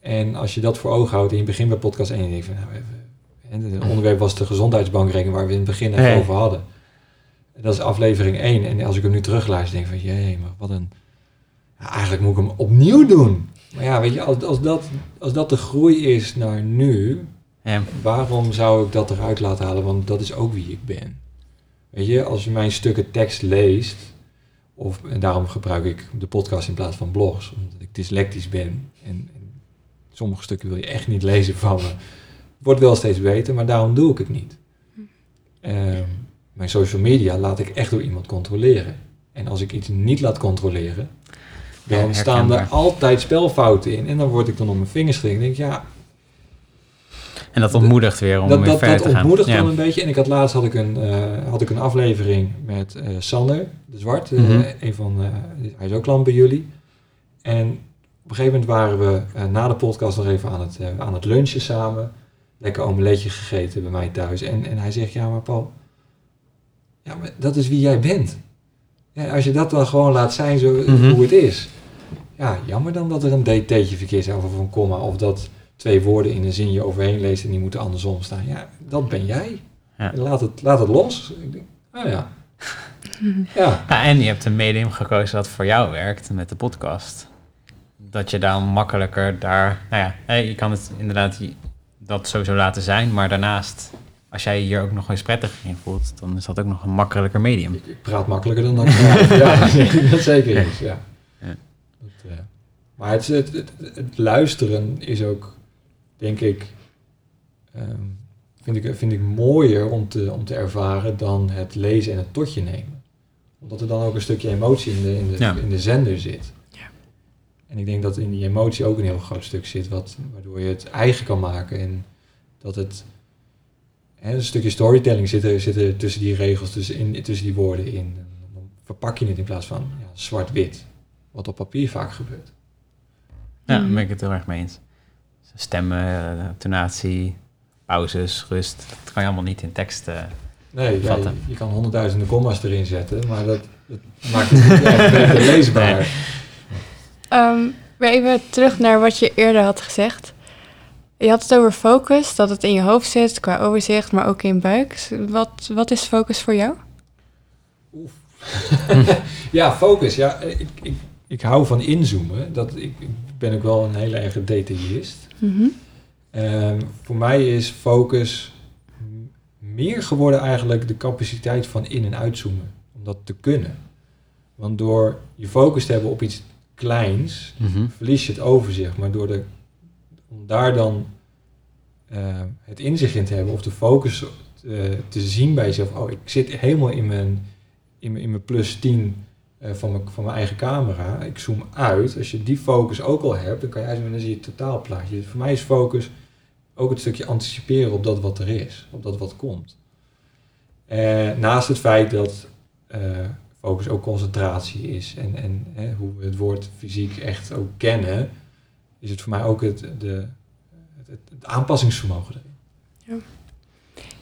En als je dat voor ogen houdt en je begint bij podcast 1 en je denkt van, nou, even, en het onderwerp was de gezondheidsbankrekening waar we in het begin even over hadden. En dat is aflevering 1. En als ik hem nu terugluister, denk ik van, jee, maar wat een... Eigenlijk moet ik hem opnieuw doen. Maar ja, weet je, als, als, dat, als dat de groei is naar nu, Ja. waarom zou ik dat eruit laten halen? Want dat is ook wie ik ben. Weet je, als je mijn stukken tekst leest, of, en daarom gebruik ik de podcast in plaats van blogs, omdat ik dyslectisch ben. En, en sommige stukken wil je echt niet lezen van me. Wordt wel steeds beter, maar daarom doe ik het niet. Ehm, mijn social media laat ik echt door iemand controleren. En als ik iets niet laat controleren, dan Ja, staan er altijd spelfouten in. En dan word ik dan op mijn vingers. En denk ik, ja, En dat ontmoedigt weer om dat, weer dat, verder dat te gaan. ontmoedigt ja. dan een beetje. En ik had laatst had ik een, eh, had ik een aflevering met eh, Sander de Zwart. eh, Mhm. een van, hij is ook klant bij jullie. En op een gegeven moment waren we na de podcast nog even aan het, aan het lunchen samen. Lekker omeletje gegeten bij mij thuis. En, en hij zegt, ja maar Paul, ja, maar dat is wie jij bent. Ja, als je dat dan gewoon laat zijn zo, Mhm. hoe het is. Ja, jammer dan dat er een dt'tje verkeerd is of een komma. Of dat twee woorden in een zin je overheen leest en die moeten andersom staan. Ja, dat ben jij. Ja. Laat, het, laat het los. Ik denk, oh ja. ja. Ja, en je hebt een medium gekozen dat voor jou werkt met de podcast. Dat je dan makkelijker daar, nou ja, je kan het inderdaad dat sowieso laten zijn, maar daarnaast, als jij je hier ook nog eens prettig in voelt, dan is dat ook nog een makkelijker medium. Ik, ik praat makkelijker dan dat ja, dat zeker is. Ja. Ja. Dat, eh, maar het, het, het, het luisteren is ook, denk ik, ehm, vind ik, vind ik mooier om te, om te ervaren dan het lezen en het totje nemen. Omdat er dan ook een stukje emotie in de, in de, Ja. in de zender zit. Ja. En ik denk dat in die emotie ook een heel groot stuk zit, wat, waardoor je het eigen kan maken. En dat het hè, een stukje storytelling zit er, zit er tussen die regels, tussen, in, tussen die woorden in. En dan verpak je het in plaats van ja, zwart-wit, wat op papier vaak gebeurt. Ja, daar ben ik het heel erg mee eens. Stemmen, eh, tonatie, pauzes, rust, dat kan je allemaal niet in tekst. eh. Nee, ja, je, kan honderdduizenden comma's erin zetten, maar dat, dat maakt het niet echt beter leesbaar. Ehm, weer even terug naar wat je eerder had gezegd. Je had het over focus, dat het in je hoofd zit qua overzicht, maar ook in buik. Wat, wat is focus voor jou? ja, focus. Ja, ik, ik, ik hou van inzoomen. Dat, ik, ik ben ook wel een hele erge detailist. Mhm. Ehm, voor mij is focus meer geworden eigenlijk de capaciteit van in- en uitzoomen. Om dat te kunnen. Want door je focus te hebben op iets kleins, verlies je het overzicht. Maar door de, om daar dan eh, het inzicht in te hebben of de focus te, te zien bij jezelf. Oh, ik zit helemaal in mijn, in mijn, in mijn plus 10 eh, van, mijn, van mijn eigen camera. Ik zoom uit. Als je die focus ook al hebt, dan kan je en dan zie je het totaalplaatje. Voor mij is focus ook het stukje anticiperen op dat wat er is, op dat wat komt. Eh, naast het feit dat eh, focus ook concentratie is en, en hoe we het woord fysiek echt ook kennen, is het voor mij ook het, de, het, aanpassingsvermogen erin.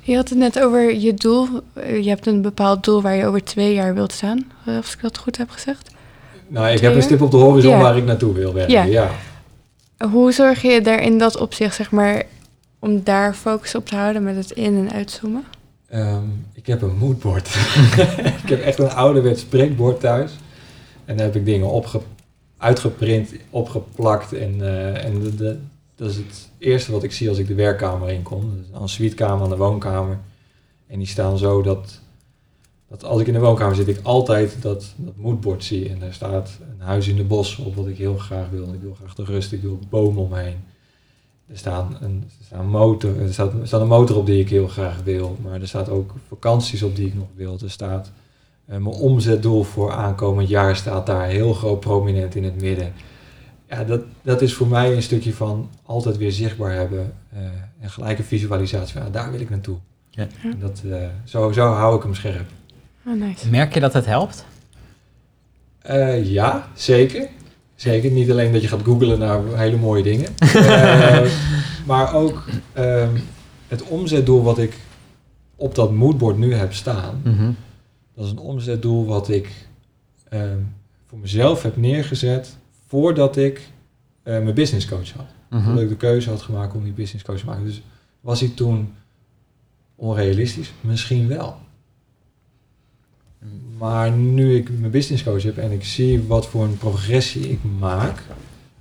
Je had het net over je doel. Je hebt een bepaald doel waar je over twee jaar wilt staan. eh, Als ik dat goed heb gezegd. Nou, ik Twee heb een stip op de horizon Ja. waar ik naartoe wil werken. Ja. Ja. Hoe zorg je daar in dat opzicht, zeg maar, om daar focus op te houden met het in- en uitzoomen? Ehm, ik heb een moodboard. ik heb echt een ouderwets printbord thuis. En daar heb ik dingen opge uitgeprint, opgeplakt. En, eh, en de, de- dat is het eerste wat ik zie als ik de werkkamer inkom. Dat is een suitekamer aan de woonkamer. En die staan zo dat, dat als ik in de woonkamer zit, ik altijd dat, dat moodboard zie. En daar staat een huis in de bos op wat ik heel graag wil. Ik wil graag de rust, ik wil bomen omheen. Er, staan een, er, staat een motor, er, staat, er staat een motor op die ik heel graag wil. Maar er staat ook vakanties op die ik nog wil. Er staat eh, mijn omzetdoel voor aankomend jaar staat daar heel groot prominent in het midden. Ja, dat, dat is voor mij een stukje van altijd weer zichtbaar hebben eh, en gelijk een visualisatie van, ja, daar wil ik naartoe. Ja. En Dat, eh, zo, zo hou ik hem scherp. Oh, nice. Merk je dat het helpt? Eh, ja, zeker. Zeker. Niet alleen dat je gaat googlen naar hele mooie dingen. Eh, maar ook ehm, het omzetdoel wat ik op dat moodboard nu heb staan. Dat is een omzetdoel wat ik ehm, voor mezelf heb neergezet voordat ik eh, mijn business coach had. Mhm. Dat ik de keuze had gemaakt om die business coach te maken. Dus was hij toen onrealistisch? Misschien wel. Maar nu ik mijn business coach heb en ik zie wat voor een progressie ik maak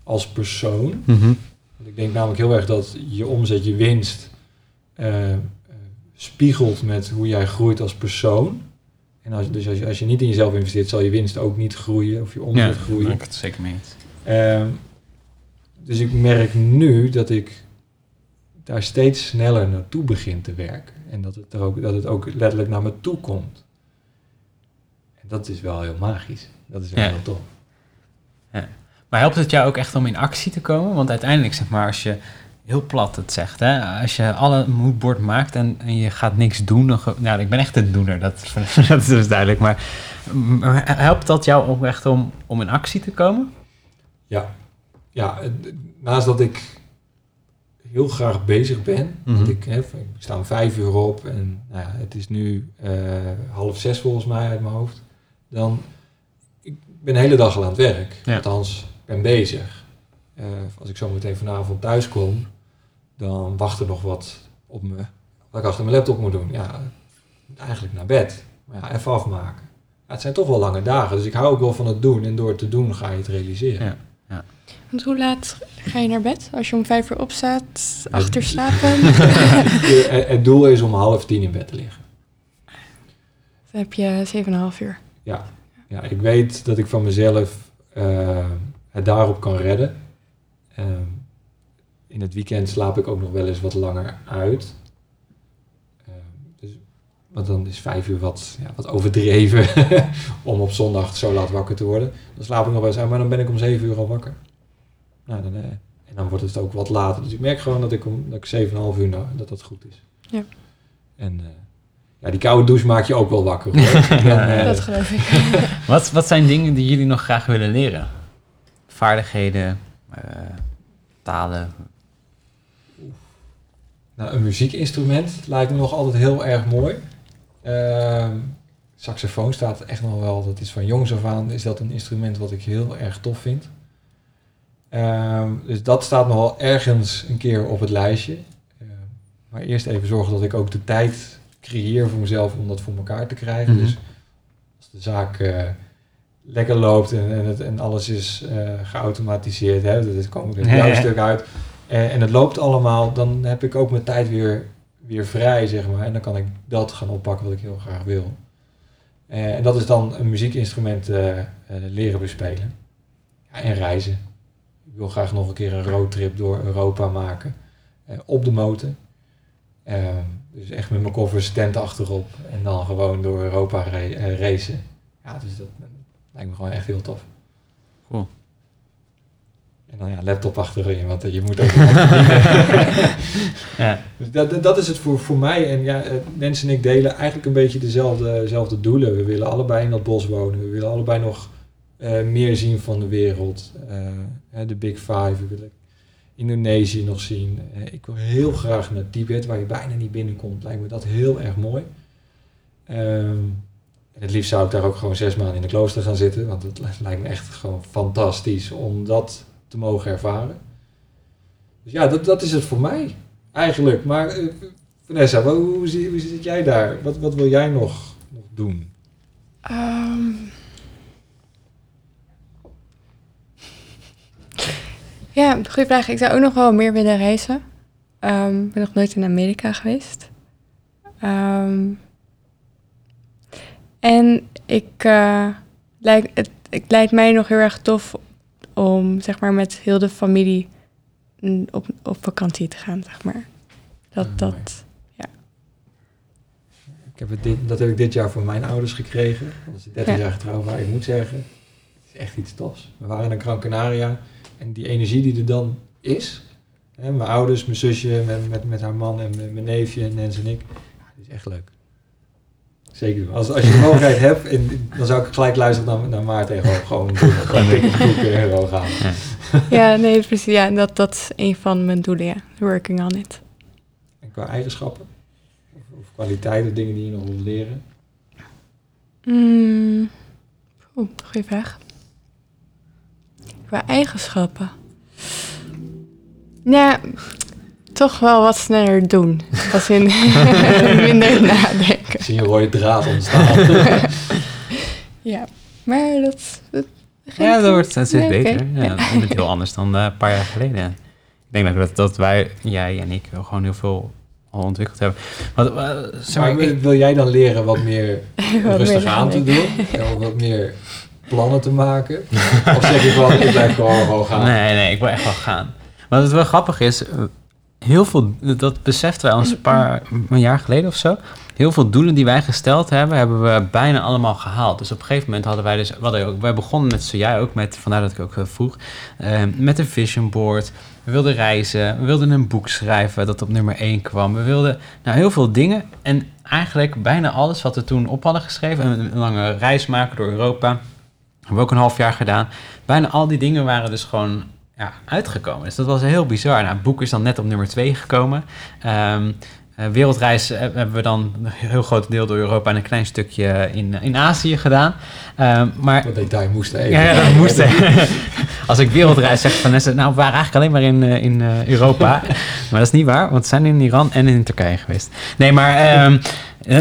als persoon. Mhm. Want ik denk namelijk heel erg dat je omzet, je winst, eh, eh, spiegelt met hoe jij groeit als persoon. En als, dus als je, als je niet in jezelf investeert, zal je winst ook niet groeien of je omzet groeien. daar ik het zeker mee Ehm, dus ik merk nu dat ik daar steeds sneller naartoe begin te werken. En dat het, er ook, dat het ook letterlijk naar me toe komt. En dat is wel heel magisch. Dat is wel Ja. heel tof. Maar helpt het jou ook echt om in actie te komen? Want uiteindelijk, zeg maar, als je heel plat het zegt, hè, als je alle moodboard maakt en, en je gaat niks doen, dan, nou, ik ben echt een doener, dat, dat is dus duidelijk. Maar helpt dat jou ook echt om, om in actie te komen? Ja, ja naast dat ik heel graag bezig ben. Mhm. ik, hè, ik sta om vijf uur op en nou ja, het is nu eh, half zes volgens mij uit mijn hoofd. Dan, ik ben de hele dag al aan het werk. Ja. Althans, ik ben bezig. Eh, als ik zo meteen vanavond thuis kom, dan wacht er nog wat op me. Wat ik achter mijn laptop moet doen. Ja, eigenlijk naar bed. Maar ja, even afmaken. Ja, het zijn toch wel lange dagen, dus ik hou ook wel van het doen. En door het te doen ga je het realiseren. Ja. Want hoe laat ga je naar bed? Als je om vijf uur opstaat, achter slapen, het doel is om half tien in bed te liggen. dan heb je zeven en een half uur. Ja, ja ik weet dat ik van mezelf eh, het daarop kan redden. Ehm, in het weekend slaap ik ook nog wel eens wat langer uit. Want dan is vijf uur wat, ja, wat overdreven om op zondag zo laat wakker te worden. Dan slaap ik nog wel eens uit, maar dan ben ik om zeven uur al wakker. Nou, dan, eh, en dan wordt het ook wat later. Dus ik merk gewoon dat ik om dat ik zeven en een half uur nou, dat dat goed is. Ja. En eh, ja, die koude douche maak je ook wel wakker. Hoor. Eh, dat geloof ik. Wat, wat zijn dingen die jullie nog graag willen leren? Vaardigheden, eh, talen. Nou, een muziekinstrument lijkt me nog altijd heel erg mooi. Ehm, saxofoon staat echt nog wel, dat is van jongs af aan, is dat een instrument wat ik heel erg tof vind. Ehm, dus dat staat nog wel ergens een keer op het lijstje. Ehm, maar eerst even zorgen dat ik ook de tijd creëer voor mezelf om dat voor elkaar te krijgen. Mhm. Dus als de zaak eh, lekker loopt en, en, het, en alles is eh, geautomatiseerd, hè, dat komt er ja. stuk uit. Eh, en het loopt allemaal, dan heb ik ook mijn tijd weer, vrij, zeg maar. En dan kan ik dat gaan oppakken wat ik heel graag wil. Eh, en dat is dan een muziekinstrument eh, eh, leren bespelen. Ja, en reizen. Ik wil graag nog een keer een roadtrip door Europa maken. op de motor. Dus echt met mijn koffers tent achterop. En dan gewoon door Europa eh, racen. Ja, dus dat lijkt me gewoon echt heel tof. Cool. En dan ja, laptop achterin, want eh, je moet ook. Ja. Dus dat, dat- is het voor, voor mij. En ja, eh, mensen en ik delen eigenlijk een beetje dezelfde, dezelfde doelen. We willen allebei in dat bos wonen. We willen allebei nog eh, meer zien van de wereld. De Big Five. We willen Indonesië nog zien. Ik wil heel graag naar Tibet, waar je bijna niet binnenkomt. Lijkt me dat heel erg mooi. Ehm, en het liefst zou ik daar ook gewoon zes maanden in de klooster gaan zitten. Want het lijkt me echt gewoon fantastisch om dat te mogen ervaren. Dus ja, dat, dat is het voor mij eigenlijk. Maar eh, Vanessa, hoe, hoe, zit jij daar? Wat, wat wil jij nog, nog doen? Ehm. ja, goede vraag. Ik zou ook nog wel meer willen reizen. Ehm, Ik ben nog nooit in Amerika geweest. Ehm, en ik, het, het lijkt mij nog heel erg tof om zeg maar, met heel de familie op, op vakantie te gaan. Zeg maar. Dat, Ah, dat, Ik heb het dit, dat heb ik dit jaar van mijn ouders gekregen. Dat is 30 Ja. jaar getrouwd, maar ik moet zeggen, het is echt iets tofs. We waren in Gran Canaria en die energie die er dan is. Hè, mijn ouders, mijn zusje, met, met, met haar man en mijn, mijn neefje, Nens en ik. Ja, dat is echt leuk. Zeker. Als, als je de mogelijkheid hebt, en, dan zou ik gelijk luisteren naar, naar Maarten en gewoon, gewoon boeken en gaan. Ja, nee, precies. Ja, dat, dat is een van mijn doelen, ja. Working on it. En qua eigenschappen? Of, of kwaliteiten, dingen die je nog wilt leren? Mm. Oeh, goeie vraag. Qua eigenschappen. Ja, toch wel wat sneller doen. Als in minder nadenken. Ik zie een rode draad ontstaan. Ja, maar dat... dat Ja, dat wordt steeds beter. Ja, Ja. dat is heel anders dan eh, een paar jaar geleden. Ik denk dat, dat wij, jij en ik, wel gewoon heel veel al ontwikkeld hebben. Wat, maar, ik- wil jij dan leren wat meer Wat rustig meer aan te doen? En wat meer plannen te maken? Of zeg je van, ik blijf gewoon, gewoon gaan? Nee, nee, ik wil echt wel gaan. Maar wat wel grappig is, eh, heel veel, dat beseften wij ons een paar een jaar geleden of zo. Heel veel doelen die wij gesteld hebben, hebben we bijna allemaal gehaald. Dus op een gegeven moment hadden wij dus, hadden ook, wij begonnen met, zo jij ook, met, vandaar dat ik ook eh, vroeg, eh, met een vision board. We wilden reizen, we wilden een boek schrijven dat op nummer 1 kwam. We wilden nou heel veel dingen en eigenlijk bijna alles wat we toen op hadden geschreven, een lange reis maken door Europa, hebben we ook een half jaar gedaan. Bijna al die dingen waren dus gewoon ja, uitgekomen. Dus dat was heel bizar. Nou, het boek is dan net op nummer 2 gekomen. Ehm, eh, wereldreis eh, hebben we dan een heel groot deel door Europa en een klein stukje in, in Azië gedaan. Ehm, maar Wat detail moest even. ja, dat moest. Als ik wereldreis zeg van Vanessa, nou, we waren eigenlijk alleen maar in, eh, in Europa. maar dat is niet waar, want we zijn in Iran en in Turkije geweest. Nee, maar ehm,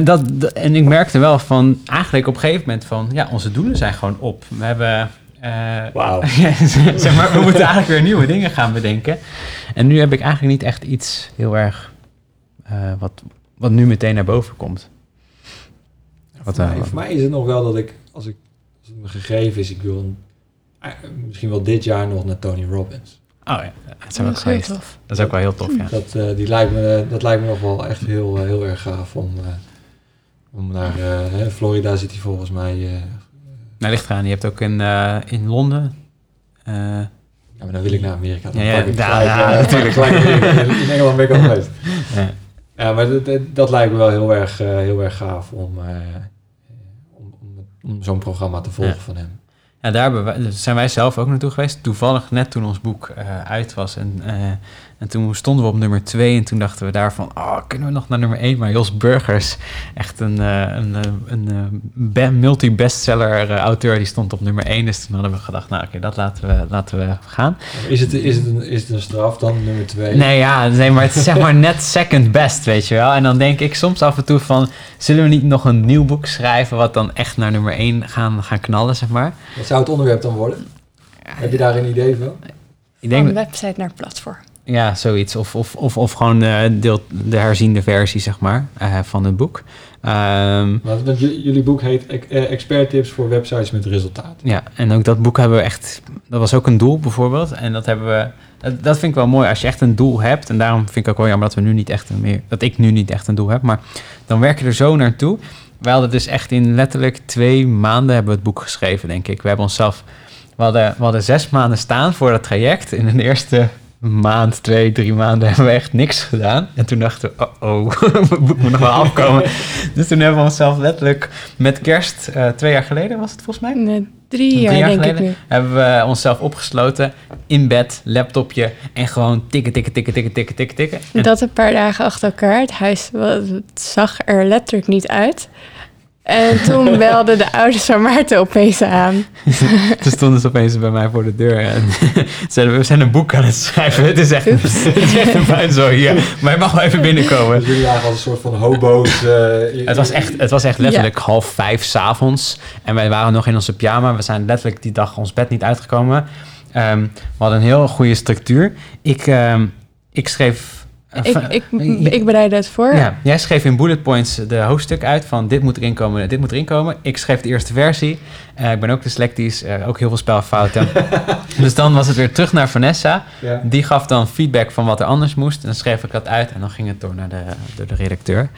dat, dat- en ik merkte wel van eigenlijk op een gegeven moment van, ja, onze doelen zijn gewoon op. We hebben. Eh, Wauw. ja, zeg maar, we moeten eigenlijk weer nieuwe dingen gaan bedenken. En nu heb ik eigenlijk niet echt iets heel erg eh, wat, wat nu meteen naar boven komt. Wat, voor, eh, mij, wat- voor mij is het nog wel dat ik, als, ik, als het me gegeven is, ik wil een, misschien wel dit jaar nog naar Tony Robbins. Oh ja, dat zou ook is geweest. tof. Dat is ook wel heel tof, ja. Dat, eh, die lijkt me, dat lijkt me nog wel echt heel, heel erg gaaf om, eh, om naar hè, Florida zit hij volgens mij. Nou, ligt eraan. Je hebt ook in, eh, in Londen. eh, ja, maar dan wil ik naar Amerika. Dan Ja, ja, pak ik daar- gelijk, ja, eh, natuurlijk. in, Engeland ben ik al geweest. ja. Ja, maar dat, dat, lijkt me wel heel erg, heel erg gaaf om, om, om, om zo'n programma te volgen Ja. van hem. Ja, daar zijn wij zelf ook naartoe geweest. Toevallig net toen ons boek uit was. En, en toen stonden we op nummer 2. En toen dachten we daarvan, oh, kunnen we nog naar nummer 1? Maar Jos Burgers, echt een, eh, een, eh, een eh, be- multi-bestseller eh, auteur, die stond op nummer 1. Dus toen hadden we gedacht, nou oké, dat laten we, laten we gaan. Is het, is, het een, is het een straf dan, nummer twee? Nee, ja, nee, maar het is zeg maar net second best, weet je wel. En dan denk ik soms af en toe van, zullen we niet nog een nieuw boek schrijven... wat dan echt naar nummer 1 gaan, gaan knallen, zeg maar. Wat zou het onderwerp dan worden? Heb je daar een idee van? Ik denk, Van website naar platform. Ja, zoiets. Of, of, of, of gewoon eh, deel, de herziende versie, zeg maar, eh, van het boek. Ehm, Want, jullie boek heet eh, Expert Tips voor Websites met Resultaat. ja, en ook dat boek hebben we echt... Dat was ook een doel, bijvoorbeeld. En dat hebben we... Dat, dat vind ik wel mooi, als je echt een doel hebt. En daarom vind ik ook wel jammer dat we nu niet echt een meer... Dat ik nu niet echt een doel heb. Maar dan werk je er zo naartoe. Wij hadden dus echt in letterlijk twee maanden hebben we het boek geschreven, denk ik. We hebben onszelf... We hadden, we hadden zes maanden staan voor dat traject. In de eerste maand, twee, drie maanden hebben we echt niks gedaan. En toen dachten we, oh, oh, het boek moet nog wel afkomen. dus toen hebben we onszelf letterlijk met kerst, eh, twee jaar geleden was het volgens mij, Nee, drie Drie jaar, jaar denk geleden? ik nu. hebben we onszelf opgesloten in bed, laptopje en gewoon tikken, tikken, tikken, tikken, tikken, tikken, tikken. En Dat een paar dagen achter elkaar. Het huis het zag er letterlijk niet uit. En toen belden de ouders van Maarten opeens aan. toen stonden ze opeens bij mij voor de deur en zeiden we zijn een boek aan het schrijven. Het is echt, het is echt een puin zo hier, maar je mag wel even binnenkomen. Dus jullie lagen als een soort van hobo's. eh, Het was echt, het was echt letterlijk half vijf s'avonds. En wij waren nog in onze pyjama. We zijn letterlijk die dag ons bed niet uitgekomen. Ehm, we hadden een heel goede structuur. Ik, ehm, ik schreef... eh, Ik, van- ik, ik bereidde het voor. ja, jij schreef in bullet points de hoofdstuk uit van dit moet erin komen, dit moet erin komen. Ik schreef de eerste versie. Eh, ik ben ook dyslectisch, eh, ook heel veel spelfouten. dus dan was het weer terug naar Vanessa. Ja. Die gaf dan feedback van wat er anders moest. En dan schreef ik dat uit en dan ging het door naar de, door de redacteur.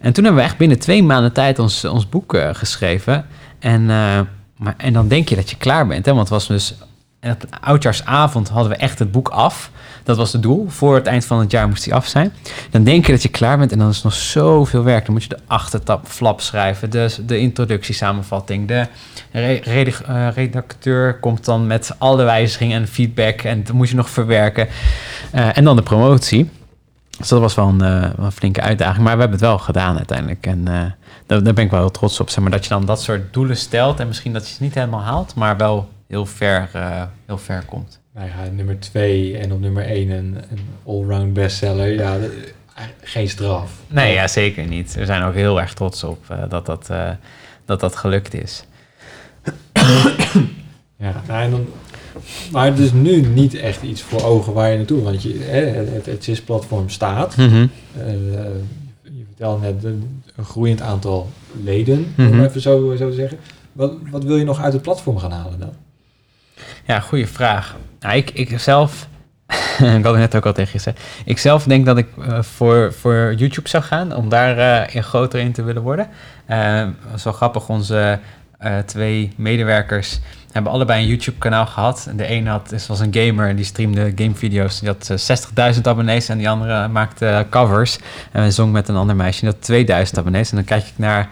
En toen hebben we echt binnen twee maanden tijd ons, ons boek eh, geschreven. En eh, maar, en dan denk je dat je klaar bent. Hè? Want het was dus... En oudjaarsavond hadden we echt het boek af. Dat was het doel. Voor het eind van het jaar moest hij af zijn. Dan denk je dat je klaar bent en dan is nog zoveel werk. Dan moet je de achtertap flap schrijven, de, de introductiesamenvatting. De eh, redacteur komt dan met alle wijzigingen en feedback. En dat moet je nog verwerken. Eh, en dan de promotie. Dus dat was wel een, eh, een flinke uitdaging. Maar we hebben het wel gedaan uiteindelijk. En daar, daar ben ik wel heel trots op. Zeg maar, dat je dan dat soort doelen stelt. En misschien dat je het niet helemaal haalt. Maar wel heel ver, eh, heel ver komt. Nou ja, nummer twee en op nummer één een, een allround bestseller. Ja, dat- geen straf. Nee, ja, zeker niet. We zijn ook heel erg trots op eh, dat, dat, eh, dat dat gelukt is. Ja, nou, en dan, maar het is nu niet echt iets voor ogen waar je naartoe. Want je, het, het CIS-platform staat. Eh, je vertelde net een, een groeiend aantal leden, om Mhm. even zo, zo te zeggen. Wat, wat wil je nog uit het platform gaan halen dan? Ja, goede vraag. Nou, ik, ik zelf, ik had het net ook al tegen je gezegd. Ik zelf denk dat ik eh, voor, voor YouTube zou gaan, om daar eh, in groter in te willen worden. Eh, dat is wel grappig, onze eh, twee medewerkers hebben allebei een YouTube-kanaal gehad. De ene had, is- was een gamer en die streamde gamevideo's. Die had eh, 60.000 abonnees en die andere maakte eh, covers. En zong met een ander meisje, had 2000 abonnees. En dan kijk ik naar,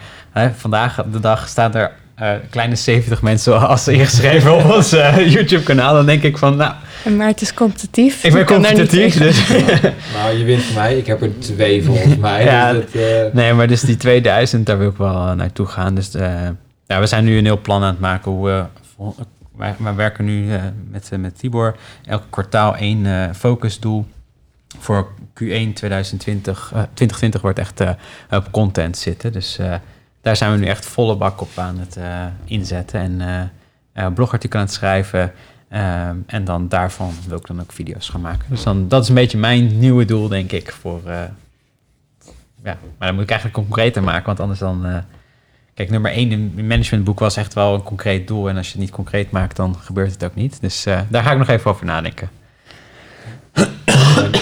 vandaag de dag staat er eh, kleine 70 mensen als ingeschreven op ons eh, YouTube-kanaal. Dan denk ik van, nou, En Maar het is competitief. ik ben competitief. Dus, Nou, je wint van mij. Ik heb er twee volgens mij. Ja, dus dat, eh, nee, maar dus die 2000, daar wil ik wel naartoe gaan. Dus eh, ja, we zijn nu een heel plan aan het maken hoe we... wij, wij werken nu eh, met, met Tibor elk kwartaal één eh, focusdoel. Voor Q1 2020, eh, 2020 wordt echt op content zitten. Dus eh, daar zijn we nu echt volle bak op aan het eh, inzetten. En eh, eh, blogartikelen aan het schrijven. En dan daarvan wil ik dan ook video's gaan maken. Dus dan, dat is een beetje mijn nieuwe doel, denk ik. Voor, ja, maar dan moet ik eigenlijk concreter maken. Want anders dan... eh, kijk, nummer één in het managementboek was echt wel een concreet doel. En als je het niet concreet maakt, dan gebeurt het ook niet. Dus daar ga ik nog even over nadenken.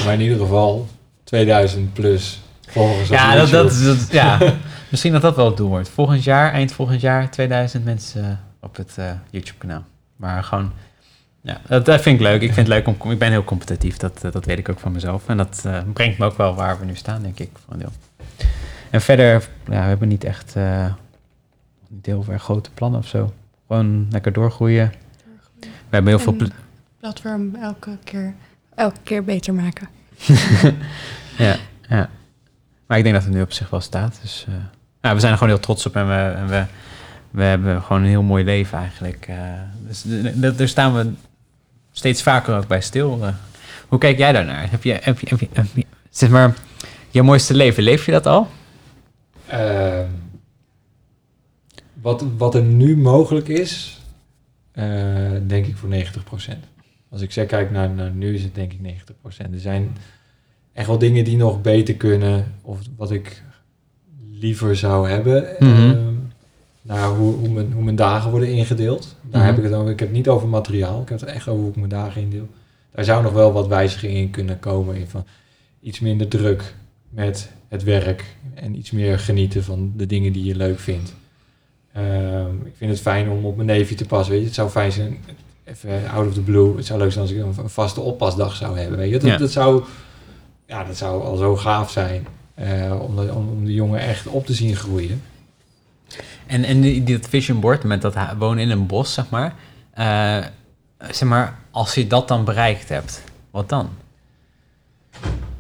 maar, in ieder geval 2000 plus volgers. Ja, dat, dat, dat- ja, misschien dat dat wel het doel wordt. Volgend jaar, eind volgend jaar, 2000 mensen eh, op het eh, YouTube-kanaal. Maar gewoon, ja, dat, dat vind ik leuk. Ik vind het leuk om, ik ben heel competitief, dat, eh, dat weet ik ook van mezelf. En dat brengt me ook wel waar we nu staan, denk ik, voor een deel. En verder, ja, we hebben niet echt, niet heel erg grote plannen of zo. Gewoon lekker doorgroeien. We hebben heel veel... Ple- platform elke keer, elke keer beter maken. Ja, ja. Maar ik denk dat het nu op zich wel staat. Dus ja, we zijn er gewoon heel trots op en we, en we, we hebben gewoon een heel mooi leven eigenlijk. eh. dus daar staan we steeds vaker ook bij stil. eh. hoe kijk jij daarnaar? Heb je, heb je, zeg maar, je mooiste leven, leef je dat al? Ehm, wat, wat er nu mogelijk is, eh, denk ik voor 90%. Als ik zeg, kijk naar nu, is het denk ik 90%. Er zijn echt wel dingen die nog beter kunnen, of wat ik liever zou hebben. Mhm. Ehm, nou, hoe, hoe, mijn, hoe mijn dagen worden ingedeeld. Daar Mhm. heb ik het over. Ik heb het niet over materiaal, ik heb het echt over hoe ik mijn dagen indeel. Daar zou nog wel wat wijzigingen in kunnen komen. In van iets minder druk met het werk en iets meer genieten van de dingen die je leuk vindt. Ehm, ik vind het fijn om op mijn neefje te passen. Weet je, het zou fijn zijn, even out of the blue. Het zou leuk zijn als ik een, een vaste oppasdag zou hebben. Weet je, dat, Ja. dat zou, ja, dat zou al zo gaaf zijn eh, om, de, om, de jongen echt op te zien groeien. En, en die, dat vision board met dat wonen in een bos, zeg maar. eh, zeg maar, als je dat dan bereikt hebt, wat dan?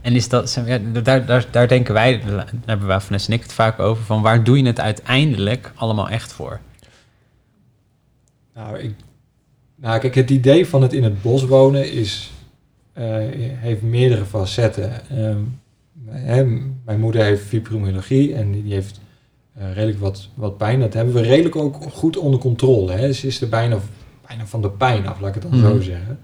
En is dat, zeg maar, ja, daar, daar, daar denken wij, daar hebben wij Vanessa en ik het vaak over, van waar doe je het uiteindelijk allemaal echt voor? Nou, ik, nou, kijk, het idee van het in het bos wonen is, eh, heeft meerdere facetten. Ehm, hè, mijn moeder heeft fibromyalgie en die heeft eh, redelijk wat, wat pijn. Dat hebben we redelijk ook goed onder controle. Hè. Ze is er bijna, bijna van de pijn af, laat ik het dan zo Mhm. zeggen.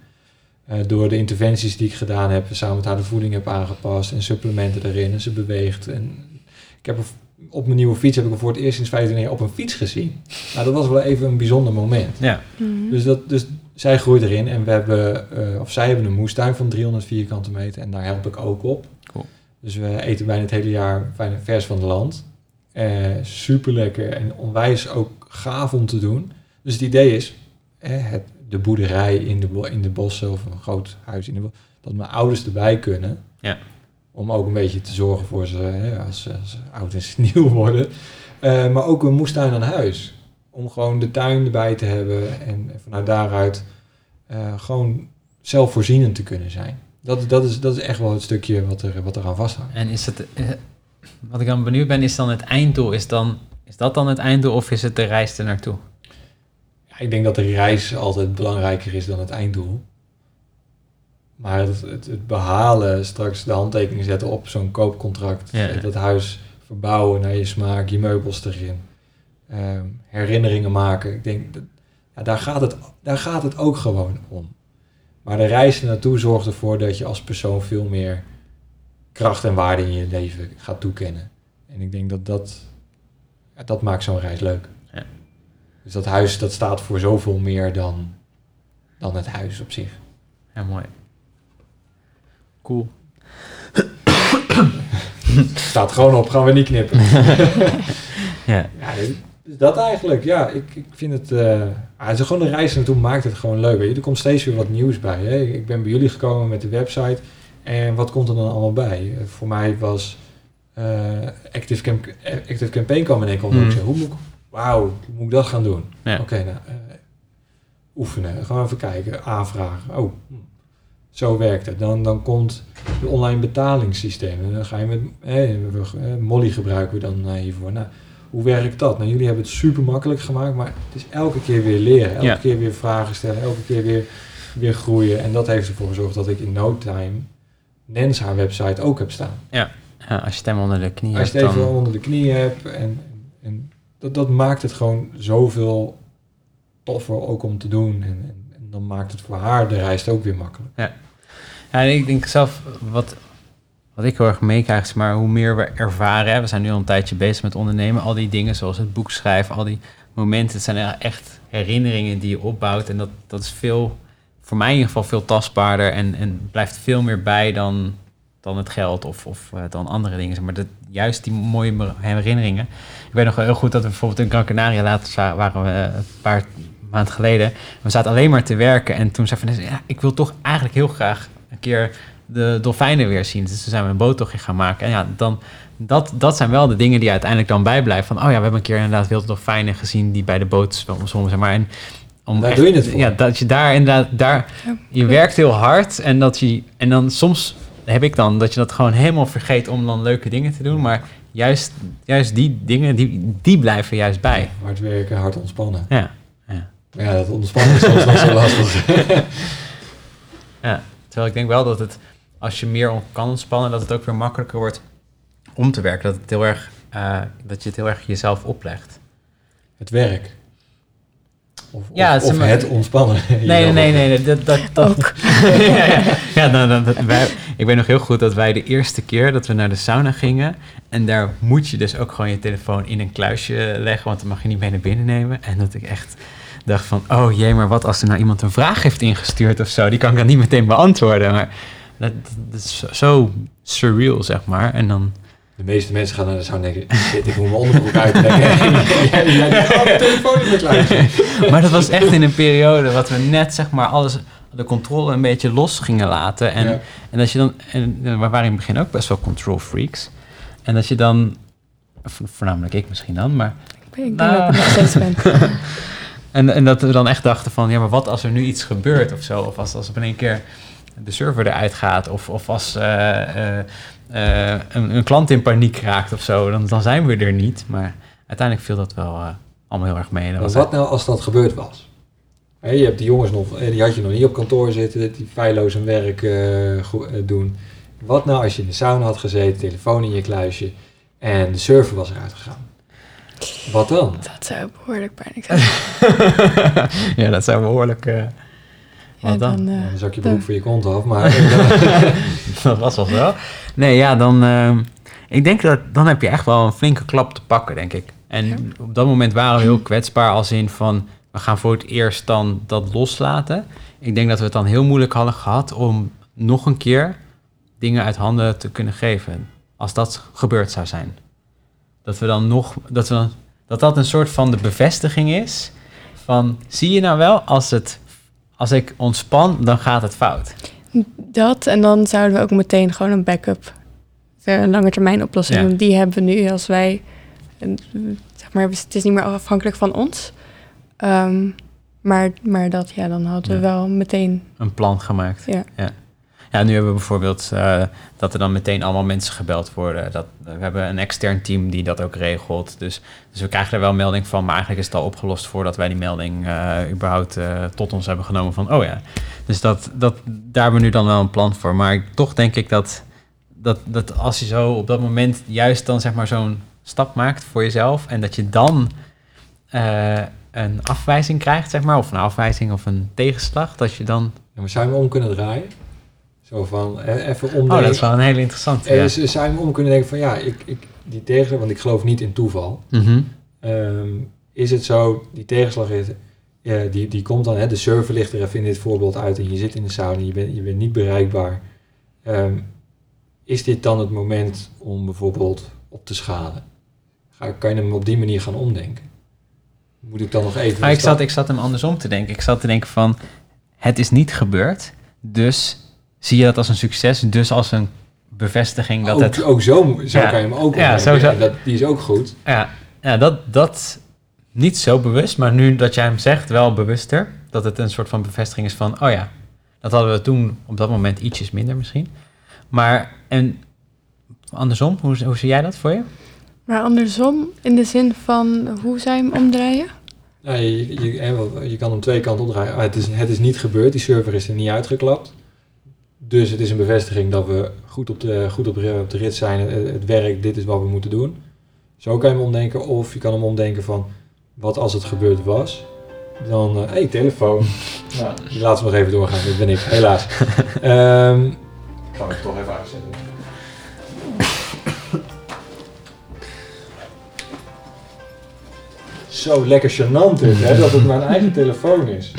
Eh, door de interventies die ik gedaan heb, samen met haar de voeding heb aangepast en supplementen erin en ze beweegt. En ik heb op mijn nieuwe fiets heb ik hem voor het eerst sinds 15 jaar op een fiets gezien. Nou, dat was wel even een bijzonder moment. Ja, Mhm. Dus, dat, dus zij groeit erin en we hebben, eh, of zij hebben een moestuin van 300 vierkante meter en daar help ik ook op. Cool. Dus we eten bijna het hele jaar bijna vers van het land. Eh super lekker en onwijs ook gaaf om te doen. Dus het idee is, hè, het, de boerderij in de, in de bossen of een groot huis in de bossen, dat mijn ouders erbij kunnen. Ja. Om ook een beetje te zorgen voor ze hè, als, ze- oud en nieuw worden. Eh, maar ook een moestuin aan huis. Om gewoon de tuin erbij te hebben en vanuit daaruit eh, gewoon zelfvoorzienend te kunnen zijn. Dat, dat, is, dat is echt wel het stukje wat, er, wat eraan vasthangt. En is het, eh, wat ik dan benieuwd ben, is dan het einddoel? Is, dan, is dat dan het einddoel of is het de reis er naartoe? Ja, ik denk dat de reis altijd belangrijker is dan het einddoel. Maar het, het, het behalen, straks de handtekening zetten op zo'n koopcontract, Ja. dat huis verbouwen naar je smaak, je meubels erin, ehm, herinneringen maken. Ik denk, dat, ja, daar, gaat het, daar gaat het ook gewoon om. Maar de reis er naartoe zorgt ervoor dat je als persoon veel meer kracht en waarde in je leven gaat toekennen. En ik denk dat dat, dat maakt zo'n reis leuk. Ja. Dus dat huis dat staat voor zoveel meer dan, dan het huis op zich. Ja, mooi. Cool. Staat gewoon op, gaan we niet knippen. Ja, Ja, dus dat eigenlijk. Ja, ik, ik vind het... eh ah, het is gewoon de reis naartoe maakt het gewoon leuk. Weet je. Er komt steeds weer wat nieuws bij. Hè? Ik ben bij jullie gekomen met de website. En wat komt er dan allemaal bij? Eh, voor mij was eh, Active, Camp Active Campaign kwam in één keer. Mm. Hoe moet ik... Wauw, hoe moet ik dat gaan doen? Ja. Oké, nou... eh, oefenen. Gewoon even kijken. Aanvragen. Oh, hm. zo werkt het. Dan, dan komt de online betalingssysteem. En dan ga je met... eh, eh, Molly gebruiken we dan hiervoor. Nou, hoe werkt dat? Nou, jullie hebben het super makkelijk gemaakt, maar het is elke keer weer leren. Elke Ja. keer weer vragen stellen, elke keer weer, weer groeien. En dat heeft ervoor gezorgd dat ik in no time Nens haar website ook heb staan. ja, als je het hem onder de knie Als je hebt, het even dan... onder de knie hebt en, en dat, dat maakt het gewoon zoveel toffer ook om te doen. En, en, en dan maakt het voor haar de reis ook weer makkelijk. Ja, en ik denk zelf, wat, wat ik heel erg meekrijg, is maar hoe meer we ervaren. We zijn nu al een tijdje bezig met ondernemen. Al die dingen zoals het boek schrijven, al die momenten. Het zijn echt herinneringen die je opbouwt. En dat, dat is veel, voor mij in ieder geval veel tastbaarder. En, en blijft veel meer bij dan, dan het geld of, of eh, dan andere dingen. Maar dat, juist die mooie herinneringen. Ik weet nog heel goed dat we bijvoorbeeld in Gran Canaria later waren we eh, een paar maanden geleden. We zaten alleen maar te werken. En toen zei Vanessa, ja, ik wil toch eigenlijk heel graag een keer de dolfijnen weer zien. Dus toen zijn we een boottochtje gaan maken. En ja, dan, dat, dat zijn wel de dingen die uiteindelijk dan bijblijven. Van, oh ja, we hebben een keer inderdaad wilde dolfijnen gezien die bij de boot zwommen, zeg maar. En om Daar echt- doe je het voor. Ja, dat je daar inderdaad, daar, Ja, je werkt heel hard en dat je, en dan soms heb ik dan dat je dat gewoon helemaal vergeet om dan leuke dingen te doen. Maar juist, juist die dingen, die, die blijven juist bij. Hard werken, hard ontspannen. Ja, ja. Ja, dat ontspannen is soms nog zo lastig. Ja, terwijl ik denk wel dat het, als je meer kan ontspannen, dat het ook weer makkelijker wordt om te werken. Dat, het heel erg, eh, dat je het heel erg jezelf oplegt. Het werk. Of, Ja, of, het is of maar- het ontspannen. Nee, nee, nee, nee, nee, dat, dat, dat. Ook. ja, ja. ja nou, nou, dat, wij, ik weet nog heel goed dat wij de eerste keer dat we naar de sauna gingen. En daar moet je dus ook gewoon je telefoon in een kluisje leggen, want dan mag je niet mee naar binnen nemen. En dat ik echt dacht van, oh jee, maar wat als er nou iemand een vraag heeft ingestuurd of zo? Die kan ik dan niet meteen beantwoorden. Maar dat, dat is zo, surreal, zeg maar. En dan, De meeste mensen gaan naar de sauna en denken, shit, ik moet mijn onderbroek uittrekken. Jij jij denkt, oh, mijn telefoon is klaar. maar dat was echt in een periode wat we net, zeg maar, alles, de controle een beetje los gingen laten. En Ja. En dat je dan, en we waren in het begin ook best wel control freaks. En dat je dan, vo- voornamelijk ik misschien dan, maar. Ik denk Nou. dat ik het nog steeds ben. En, en dat we dan echt dachten van, ja, maar wat als er nu iets gebeurt of zo? Of als, als op een keer de server eruit gaat, of, of als eh, eh, eh, een, een klant in paniek raakt of zo, dan, dan zijn we er niet. Maar uiteindelijk viel dat wel eh, allemaal heel erg mee. En dat Maar was wat nou als dat gebeurd was? Je hebt die jongens nog, die had je nog niet op kantoor zitten, die feilloos hun werk doen. Wat nou als je in de sauna had gezeten, telefoon in je kluisje en de server was eruit gegaan? Wat dan? Dat zou behoorlijk pijnlijk zijn. ja, dat zou behoorlijk... eh, Wat dan? eh, Dan zak je dan- broek voor je kont af, maar eh, dat was wel zo. Nee, ja, dan... ehm, ik denk dat dan heb je echt wel een flinke klap te pakken, denk ik. En Ja. op dat moment waren we heel kwetsbaar als in van... we gaan voor het eerst dan dat loslaten. Ik denk dat we het dan heel moeilijk hadden gehad om nog een keer dingen uit handen te kunnen geven. Als dat gebeurd zou zijn. Dat we dan nog... Dat we dan, dat, dat een soort van de bevestiging is van, zie je nou wel, als, het, als ik ontspan, dan gaat het fout. Dat en dan zouden we ook meteen gewoon een backup, een lange termijn oplossing. Ja. Die hebben we nu als wij, een- zeg maar, het is niet meer afhankelijk van ons. Ehm, maar, maar dat, ja, dan hadden we wel meteen, Een plan gemaakt. ja. Ja, nu hebben we bijvoorbeeld eh, dat er dan meteen allemaal mensen gebeld worden. Dat, we hebben een extern team die dat ook regelt. Dus, dus we krijgen er wel melding van, maar eigenlijk is het al opgelost voordat wij die melding eh, überhaupt eh, tot ons hebben genomen van, oh ja. Dus dat, dat, daar hebben we nu dan wel een plan voor. Maar toch denk ik dat, dat, dat als je zo op dat moment juist dan zeg maar zo'n stap maakt voor jezelf en dat je dan een afwijzing krijgt, zeg maar, of een afwijzing of een tegenslag, dat je dan... Ja, zou je hem om kunnen draaien? Zo van, even omdenken. Oh, dat is wel een hele interessante. Ja. dus zou je om kunnen denken van, ja, ik, ik, die tegenslag, want ik geloof niet in toeval. Mhm. Ehm, is het zo, die tegenslag is, die, die komt dan, hè, de server ligt er even in dit voorbeeld uit en je zit in de sauna, je bent, je bent niet bereikbaar. Ehm, is dit dan het moment om bijvoorbeeld op te schalen? Ga, kan je hem op die manier gaan omdenken? Moet ik dan nog even... Maar ik zat, ik zat hem andersom te denken. Ik zat te denken van, het is niet gebeurd, dus zie je dat als een succes, dus als een bevestiging dat ook, het... ook zo, zo Ja. kan je hem ook Ja, sowieso. En dat, die is ook goed. Ja, ja dat, dat niet zo bewust, maar nu dat jij hem zegt, wel bewuster. Dat het een soort van bevestiging is van, oh ja, dat hadden we toen op dat moment ietsjes minder misschien. Maar, en andersom, hoe, hoe zie jij dat voor je? Maar andersom, in de zin van, hoe zou je hem omdraaien? Ja, je, je, je kan hem twee kanten opdraaien. Ah, het, is, het is niet gebeurd, die server is er niet uitgeklapt. Dus het is een bevestiging dat we goed op de, goed op de, op de rit zijn. Het, het werkt, dit is wat we moeten doen. Zo kan je hem omdenken. Of je kan hem omdenken van, wat als het gebeurd was? Dan, hé, hey, telefoon. nou, laten we nog even doorgaan. Dit ben ik, helaas. Gaan we het toch even uitzetten. Zo lekker gênant is, hè, dat het mijn eigen telefoon is.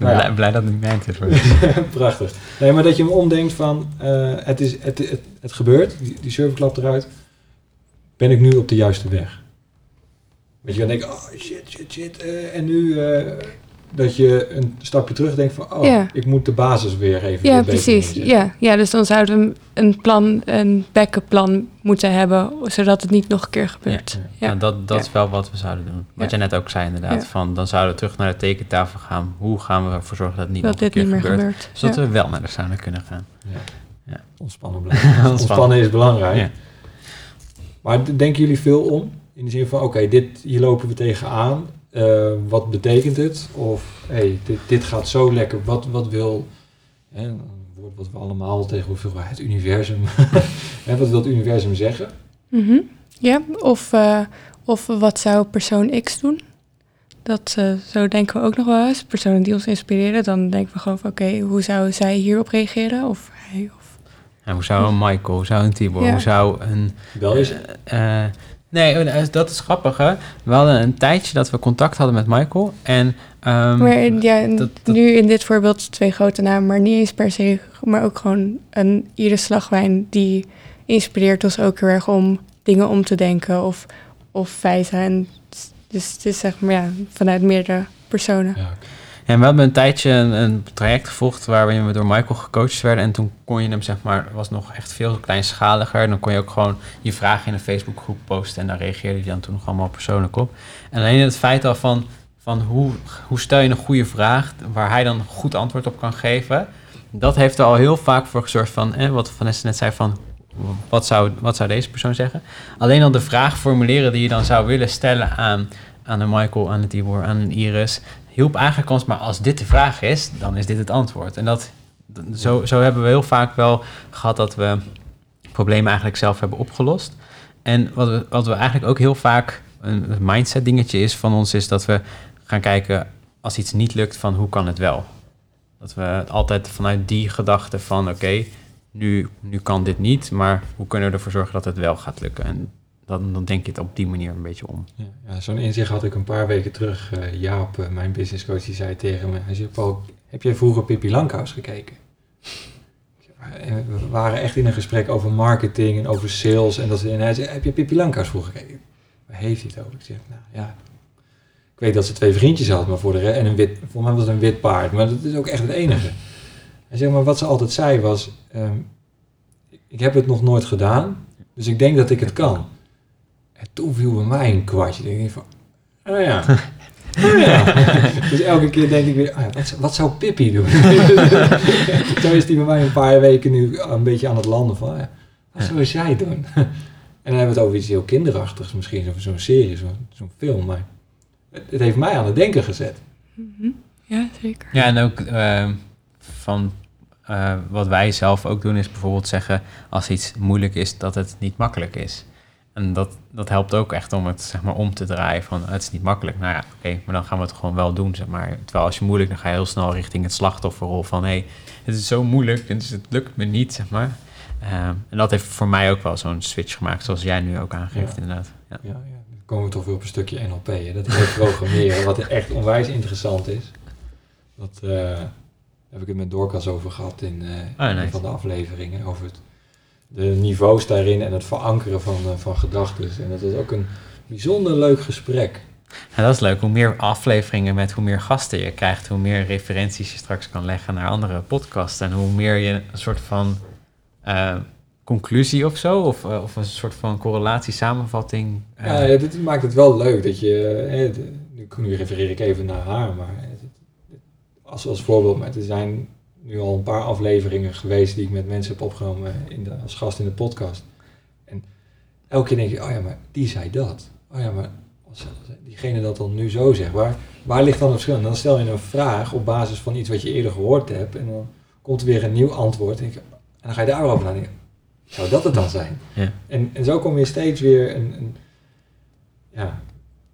Nou ja. Blij, blij dat het niet mijn tijd wordt. Prachtig. Nee, maar dat je hem omdenkt van, eh, het, is, het, het, het gebeurt, die, die server klapt eruit. Ben ik nu op de juiste weg? Want je kan denken, oh shit, shit, shit. eh, en nu eh, dat je een stapje terug denkt van, oh, Ja. ik moet de basis weer even Ja, precies. Ja, ja, dus dan zouden we een plan, een backup plan moeten hebben, zodat het niet nog een keer gebeurt. Ja. Ja, dat, dat Ja. is wel wat we zouden doen. Wat Ja. jij net ook zei inderdaad. Ja. Van, dan zouden we terug naar de tekentafel gaan. Hoe gaan we ervoor zorgen dat het niet dat nog een dit keer niet meer gebeurt? gebeurt. Zodat Ja. we wel naar de sauna kunnen gaan. Ja. Ja. Ontspannen blijven. Ontspannen is belangrijk. Ja. Maar denken jullie veel om? In de zin van, oké, dit hier lopen we tegenaan. Eh wat betekent het? Of, hey, dit, dit gaat zo lekker. Wat, wat wil... Hè, een woord wat we allemaal tegenwoordig veel het universum... hè, wat wil het universum zeggen? Mhm. Ja, of, eh, of wat zou persoon X doen? Dat, eh, zo denken we ook nog wel eens. Personen die ons inspireren, dan denken we gewoon van... oké, hoe zou zij hierop reageren? Of hij of... En hoe zou een Michael, hoe zou een Tibor, Ja. hoe zou een... Wel is nee, eh, dat is grappig hè. We hadden een tijdje dat we contact hadden met Michael. En ehm, maar in- ja, in- dat- dat- nu in dit voorbeeld twee grote namen... maar niet eens per se... maar ook gewoon een Iris Slagwijn... die inspireert ons ook heel erg om dingen om te denken... of, of feiten. En dus het is zeg maar ja, vanuit meerdere personen. Ja, En we hebben een tijdje een, traject gevolgd waarin we door Michael gecoacht werden. En toen kon je hem, zeg maar, was nog echt veel kleinschaliger. Dan kon je ook gewoon je vragen in een Facebookgroep posten. En daar reageerde hij dan toen nog allemaal persoonlijk op. En alleen het feit al van, van hoe, hoe stel je een goede vraag waar hij dan goed antwoord op kan geven. Dat heeft er al heel vaak voor gezorgd van, eh, wat Vanessa net zei van, wat zou, wat zou deze persoon zeggen? Alleen al de vraag formuleren die je dan zou willen stellen aan, aan een Michael, aan een Tibor, aan een Iris, hielp ons, maar als dit de vraag is, dan is dit het antwoord. En dat, zo, zo hebben we heel vaak wel gehad dat we problemen eigenlijk zelf hebben opgelost. En wat we, wat we eigenlijk ook heel vaak, een mindset dingetje is van ons, is dat we gaan kijken als iets niet lukt van hoe kan het wel. Dat we altijd vanuit die gedachte van oké, nu, nu kan dit niet, maar hoe kunnen we ervoor zorgen dat het wel gaat lukken? En dan, dan denk je het op die manier een beetje om. Ja, zo'n inzicht had ik een paar weken terug. Eh, Jaap, eh, mijn businesscoach, die zei tegen me... Hij zei, Paul, heb jij vroeger Pippi Lankhuis gekeken? En we waren echt in een gesprek over marketing en over sales. En, dat, en hij zei, heb je Pippi Lankhuis vroeger gekeken? Waar heeft hij het over? Ik zeg, nou ja, ik weet dat ze twee vriendjes had, maar voor de en een wit, voor mij was het een wit paard, maar dat is ook echt het enige. En zeg maar, wat ze altijd zei was, ehm, ik heb het nog nooit gedaan, dus ik denk dat ik het kan. En toen viel bij mij een kwartje. denk ik van, oh ja. Oh ja. dus elke keer denk ik weer, oh ja, wat, zou- wat zou Pippi doen? Zo is die bij mij een paar weken nu een beetje aan het landen van, ja, wat zou zij doen? en dan hebben we het over iets heel kinderachtigs misschien, over zo'n serie, zo'n film. Maar het, het heeft mij aan het denken gezet. Mhm. Ja, zeker. Ja, en ook eh, van eh, wat wij zelf ook doen is bijvoorbeeld zeggen als iets moeilijk is, dat het niet makkelijk is. En dat, dat helpt ook echt om het zeg maar om te draaien van het is niet makkelijk. Nou ja, oké, maar dan gaan we het gewoon wel doen, zeg maar. Terwijl als je moeilijk, dan ga je heel snel richting het slachtofferrol van hé, hey, het is zo moeilijk en dus het lukt me niet, zeg maar. Ehm, en dat heeft voor mij ook wel zo'n switch gemaakt, zoals jij nu ook aangeeft, Ja. inderdaad. Ja. Ja, ja. Dan komen we toch weer op een stukje NLP. Hè? Dat is programmeren, wat echt onwijs interessant is. Dat eh, heb ik het met Dorcas over gehad in eh, Oh, nice. een van de afleveringen. Over het, de niveaus daarin en het verankeren van, eh, van gedachten. En dat is ook een bijzonder leuk gesprek. En dat is leuk. Hoe meer afleveringen met hoe meer gasten je krijgt, hoe meer referenties je straks kan leggen naar andere podcasts. En hoe meer je een soort van eh, conclusie of zo, of, eh, of een soort van correlatie, samenvatting. Ja, ja, dit maakt het wel leuk dat je... eh, de- nu, refereer ik even naar haar, maar als, als voorbeeld. Maar er zijn nu al een paar afleveringen geweest die ik met mensen heb opgenomen in de, als gast in de podcast. En elke keer denk je, oh ja, maar die zei dat. Oh ja, maar als, diegene dat dan nu zo zegt, waar, waar ligt dan het verschil? En dan stel je een vraag op basis van iets wat je eerder gehoord hebt. En dan komt er weer een nieuw antwoord. En, en dan ga je daarover nadenken. Zou dat het dan zijn? Ja. En, en zo kom je steeds weer een, een ja,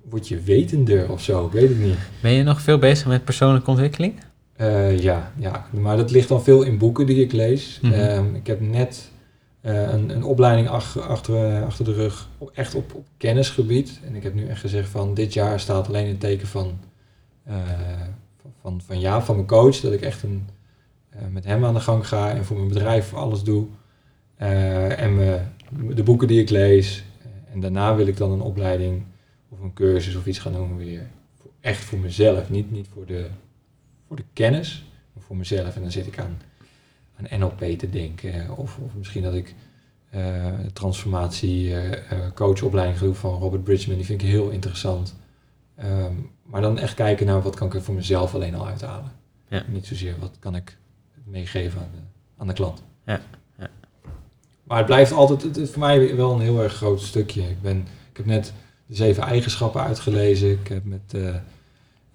word je wetender of zo, ik weet het niet. Ben je nog veel bezig met persoonlijke ontwikkeling? Eh, ja, ja, maar dat ligt dan veel in boeken die ik lees. Mhm. Ehm, ik heb net eh, een, een opleiding ach- achter, eh, achter de rug, op, echt op, op kennisgebied. En ik heb nu echt gezegd van dit jaar staat alleen in teken van, van, van, van Jaap, van mijn coach. Dat ik echt een, met hem aan de gang ga en voor mijn bedrijf alles doe. En me, de boeken die ik lees. En daarna wil ik dan een opleiding of een cursus of iets gaan doen weer. Echt voor mezelf, niet, niet voor, de, voor de kennis, voor mezelf. En dan zit ik aan, aan NLP te denken. Of, of misschien dat ik eh transformatie eh, eh, coachopleiding doe van Robert Bridgman. Die vind ik heel interessant. Ehm, maar dan echt kijken naar wat kan ik er voor mezelf alleen al uithalen. Ja. Niet zozeer wat kan ik meegeven aan de, aan de klant. Ja, ja. Maar het blijft altijd, het is voor mij wel een heel erg groot stukje. Ik, ben, ik heb net de zeven eigenschappen uitgelezen. Ik heb met,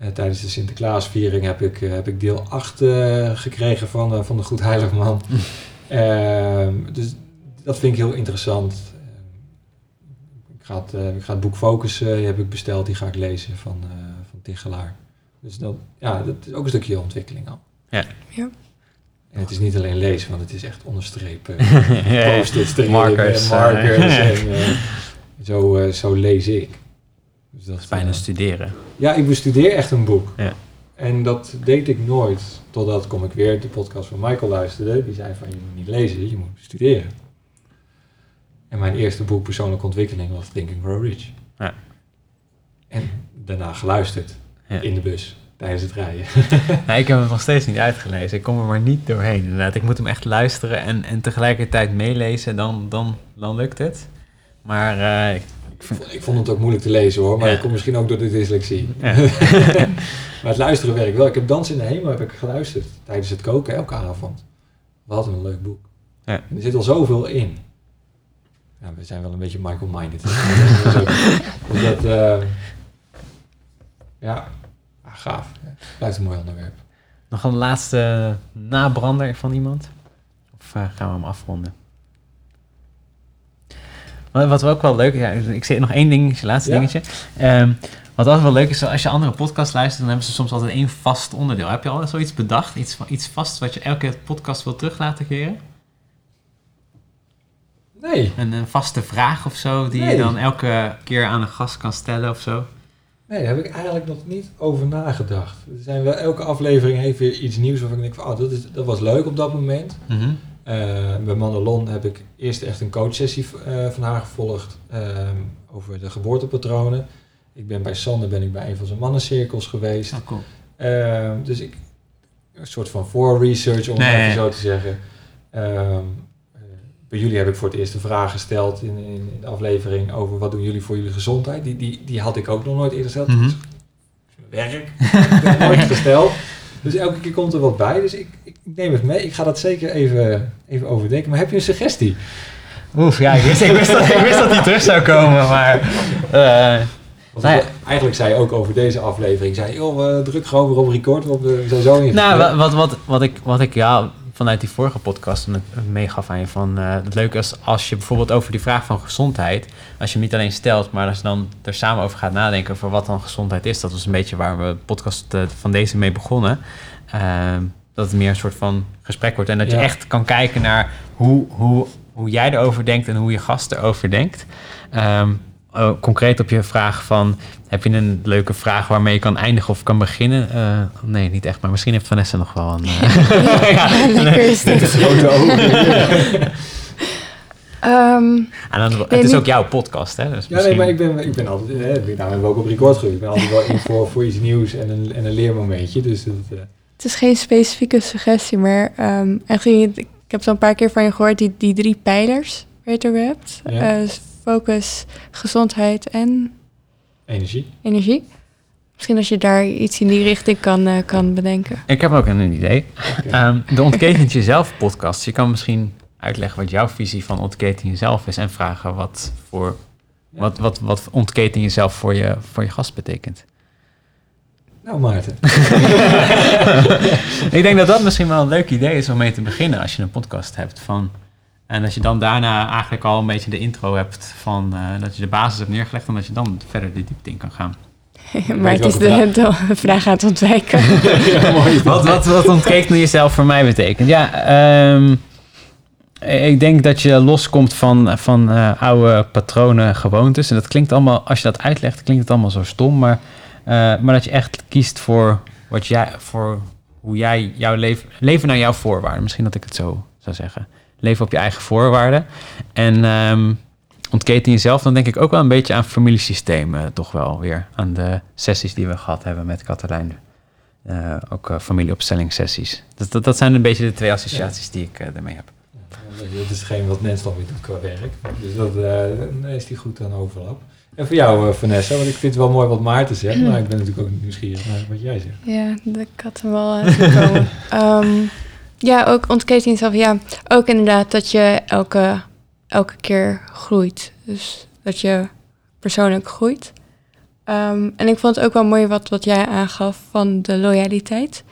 tijdens de Sinterklaasviering heb ik, eh, heb ik deel 8 eh, gekregen van, eh, van de Goed Heilig Man. Ehm, dus dat vind ik heel interessant. Ehm, ik, ga het, eh, ik ga het boek Focus eh, die heb ik besteld, die ga ik lezen van, eh van Tichelaar. Dus dat, ja, dat is ook een stukje ontwikkeling al. Ja. Ja. En het is niet alleen lezen, want het is echt onderstrepen. post-its erin, Markers, en markers eh. en eh, zo, eh, zo lees ik. Dus Dat is bijna eh, studeren. ja, ik bestudeer echt een boek. Ja. En dat deed ik nooit. Totdat kom ik weer de podcast van Michael luisterde. Die zei van, je moet niet lezen, je moet studeren. En mijn eerste boek persoonlijke ontwikkeling was Think and Grow Rich. Ja. En daarna geluisterd Ja. in de bus tijdens het rijden. Nee, ik heb hem nog steeds niet uitgelezen. Ik kom er maar niet doorheen. Inderdaad, ik moet hem echt luisteren en, en tegelijkertijd meelezen. Dan, dan, dan lukt het. Maar eh, ik vond, ik vond het ook moeilijk te lezen hoor, maar dat komt misschien ook door de dyslexie. Ja. maar het luisteren werkt wel. Ik heb Dans in de Hemel heb ik geluisterd tijdens het koken elke avond. Wat een leuk boek. Er zit al zoveel in. Ja, we zijn wel een beetje Michael-minded. dus dat, eh, ja, ah, gaaf. Blijft een mooi onderwerp. nog een laatste nabrander van iemand? Of eh, gaan we hem afronden? Wat wat ook wel leuk is, ja, ik zeg nog één ding, laatste Ja. dingetje. Ehm, wat altijd wel leuk is, als je andere podcasts luistert, dan hebben ze soms altijd één vast onderdeel. Heb je al zoiets bedacht? Iets, van- iets vast wat je elke podcast wil terug laten keren? Nee, Een, een vaste vraag of zo, die Nee. je dan elke keer aan een gast kan stellen of zo? nee, daar heb ik eigenlijk nog niet over nagedacht. Er zijn wel, elke aflevering heeft weer iets nieuws waarvan ik denk van, oh, dat, is, dat was leuk op dat moment. Eh, bij Mandelon heb ik eerst echt een coachsessie eh, van haar gevolgd ehm, over de geboortepatronen. Ik ben bij Sander ben ik bij een van zijn mannencirkels geweest. Oh, cool. Ehm, dus ik, een soort van voor-research, om het Nee. zo te zeggen. Ehm, eh, bij jullie heb ik voor het eerst een vraag gesteld in, in, in de aflevering over wat doen jullie voor jullie gezondheid. Die, die, die had ik ook nog nooit eerder gesteld. Mhm. Dat is Werk. nooit gesteld. Dus elke keer komt er wat bij. Dus ik, ik neem het mee. Ik ga dat zeker even, even overdenken. Maar heb je een suggestie? Oef, ja, ik wist, ik, wist dat, ik wist dat hij terug zou komen, maar... eh, Nou ja. Eigenlijk zei je ook over deze aflevering. Zei, joh, we druk gewoon weer op record. Want we zijn zo in. Nou, wa- wat, wat, wat, ik, wat ik ja, vanuit die vorige podcast meegaf aan je van... eh, het leuke is als je bijvoorbeeld over die vraag van gezondheid... als je hem niet alleen stelt, maar als je dan er samen over gaat nadenken... over wat dan gezondheid is. Dat was een beetje waar we de podcast eh, van deze mee begonnen. Dat het meer een soort van gesprek wordt. En dat je echt kan kijken naar hoe, hoe, hoe jij erover denkt... en hoe je gast erover denkt. Ehm, oh, concreet op je vraag van... Heb je een leuke vraag waarmee je kan eindigen of kan beginnen? Eh, nee, niet echt. Maar misschien heeft Vanessa nog wel een... eh, Ja, lekker is dit. En Ehm, dan, het Nee, is ook jouw podcast, hè? Dus Ja, nee, misschien- maar ik ben, ik ben altijd, hè, nou hebben we ook op record geweest. Ik ben altijd wel in voor, voor iets nieuws en een, en een leermomentje. Dus dat, eh, het is geen specifieke suggestie, maar ehm, eigenlijk, ik heb al een paar keer van je gehoord, die, die drie pijlers waar je het over hebt. Ja. Eh, dus focus, gezondheid en energie. energie. Misschien als je daar iets in die richting kan, eh, kan bedenken. Ik heb ook een idee. Ehm, de Ontketend Jezelf podcast. Je kan misschien uitleggen wat jouw visie van ontketen jezelf is... en vragen wat, voor, wat, wat, wat ontketen jezelf voor je, voor je gast betekent. Nou, Maarten. ik denk dat dat misschien wel een leuk idee is om mee te beginnen als je een podcast hebt. Van, en dat je dan daarna eigenlijk al een beetje de intro hebt van eh, dat je de basis hebt neergelegd en dat je dan verder de diepte in kan gaan. maar het is de, de vraag aan het ontwijken. ja, mooi. Wat, wat, wat ontketen jezelf voor mij betekent? Ja, ehm, ik denk dat je loskomt van, van eh, oude patronen, gewoontes. En dat klinkt allemaal, als je dat uitlegt, klinkt het allemaal zo stom. Maar, maar dat je echt kiest voor, wat jij, voor hoe jij jouw leven... Leven naar jouw voorwaarden. Misschien dat ik het zo zou zeggen. Leven op je eigen voorwaarden. En ehm, ontketen jezelf, dan denk ik ook wel een beetje aan familiesystemen. Toch wel weer. Aan de sessies die we gehad hebben met Katelijn. Eh, ook eh, familieopstellingssessies. Dat, dat, dat zijn een beetje de twee associaties die ik eh, ermee heb. Dat is hetgeen wat Nens dan weer doet qua werk. Dus dat, eh, dan is die goed aan overlap. En voor jou, eh, Vanessa, want ik vind het wel mooi wat Maarten zegt. Maar ik ben natuurlijk ook nieuwsgierig naar wat jij zegt. Ja, ik had hem wel eh, zien komen. Ehm, ja, ook ontketen jezelf. Ja, ook inderdaad dat je elke, elke keer groeit. Dus dat je persoonlijk groeit. Ehm, en ik vond het ook wel mooi wat, wat jij aangaf van de loyaliteit.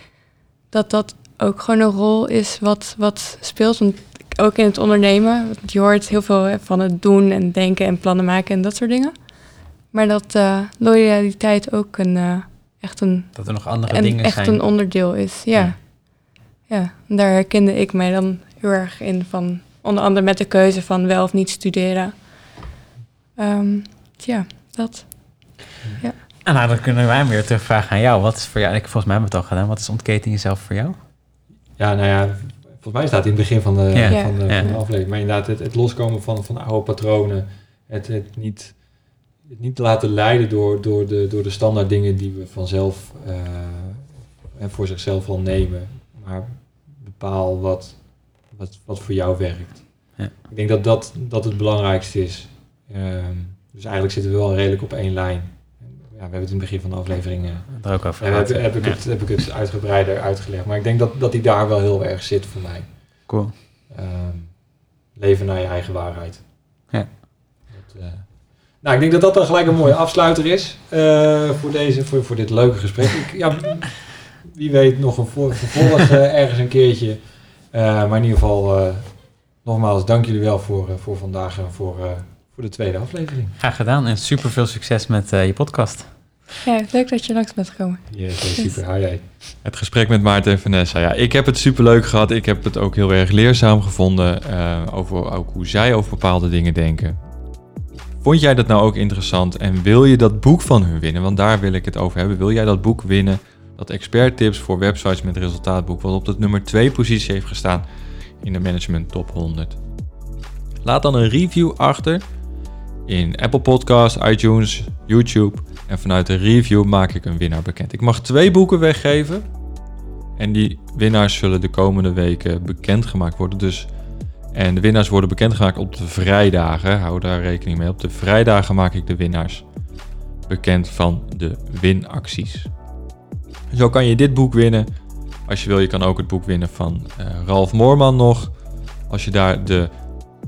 Dat dat ook gewoon een rol is wat, wat speelt. Want ook in het ondernemen. want Je hoort heel veel van het doen en denken en plannen maken en dat soort dingen. Maar dat eh, loyaliteit ook een, eh, echt een Dat er nog andere en dingen echt zijn. een onderdeel is. Ja. Ja. ja. daar herkende ik mij dan heel erg in van onder andere met de keuze van wel of niet studeren. Ehm, ja, dat. En nou, dan kunnen wij weer terugvragen aan jou. Wat is voor jou, ik, volgens mij hebben we het al gedaan, wat is ontketen jezelf voor jou? Ja, nou ja, volgens mij staat het in het begin van de, Ja. van de, Ja. van de aflevering. Maar inderdaad, het, het loskomen van, van oude patronen. Het, het, niet, niet laten leiden door, door, de, door de standaard dingen die we vanzelf eh, en voor zichzelf al nemen. Maar bepaal wat, wat, wat voor jou werkt. Ja. Ik denk dat dat, dat het belangrijkste is. Ehm, dus eigenlijk zitten we wel redelijk op één lijn. Ja, we hebben het in het begin van de aflevering eh, Er ook over heb, gehad. heb, ik Ja, het, heb ik het uitgebreider uitgelegd. Maar ik denk dat, dat die daar wel heel erg zit voor mij. Cool. Ehm, leven naar je eigen waarheid. Ja. Dat, eh, nou, ik denk dat dat dan gelijk een mooie afsluiter is eh, voor, deze, voor, voor dit leuke gesprek. Ik, ja, wie weet nog een voor- vervolg eh, ergens een keertje. Eh, maar in ieder geval, eh, nogmaals, dank jullie wel voor, eh, voor vandaag en voor, eh, voor de tweede aflevering. Graag gedaan en super veel succes met eh, je podcast. Ja, leuk dat je langs bent gekomen. Yes, super. Hi, hi. Het gesprek met Maarten en Vanessa. Ja, ik heb het superleuk gehad. Ik heb het ook heel erg leerzaam gevonden. eh, over ook hoe zij over bepaalde dingen denken. Vond jij dat nou ook interessant? En wil je dat boek van hun winnen? Want daar wil ik het over hebben. Wil jij dat boek winnen? Dat expert tips voor websites met resultaatboek. Wat op de nummer 2 positie heeft gestaan in de Management Top 100. Laat dan een review achter in Apple Podcasts, iTunes, YouTube. En vanuit de review maak ik een winnaar bekend. Ik mag twee boeken weggeven. En die winnaars zullen de komende weken bekendgemaakt worden. Dus, en de winnaars worden bekendgemaakt op de vrijdagen. Hou daar rekening mee. Op de vrijdagen maak ik de winnaars bekend van de winacties. Zo kan je dit boek winnen. Als je wil, je kan ook het boek winnen van uh, Ralf Moorman nog. Als je, daar de,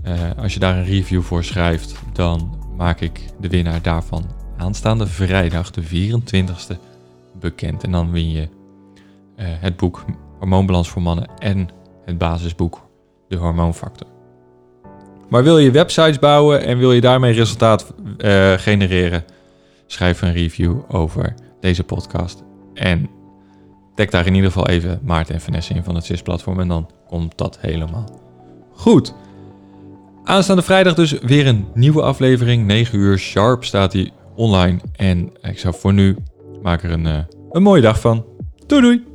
uh, als je daar een review voor schrijft, dan maak ik de winnaar daarvan aanstaande vrijdag, de 24e, bekend. En dan win je uh, het boek Hormoonbalans voor Mannen en het basisboek De Hormoonfactor. Maar wil je websites bouwen en wil je daarmee resultaat genereren? Schrijf een review over deze podcast. En tag daar in ieder geval even Maarten en Vanessa in van het CIS-platform. En dan komt dat helemaal goed. Aanstaande vrijdag dus weer een nieuwe aflevering. 9 uur sharp staat die online. En ik zou voor nu maak er een, uh, een mooie dag van. Doei doei!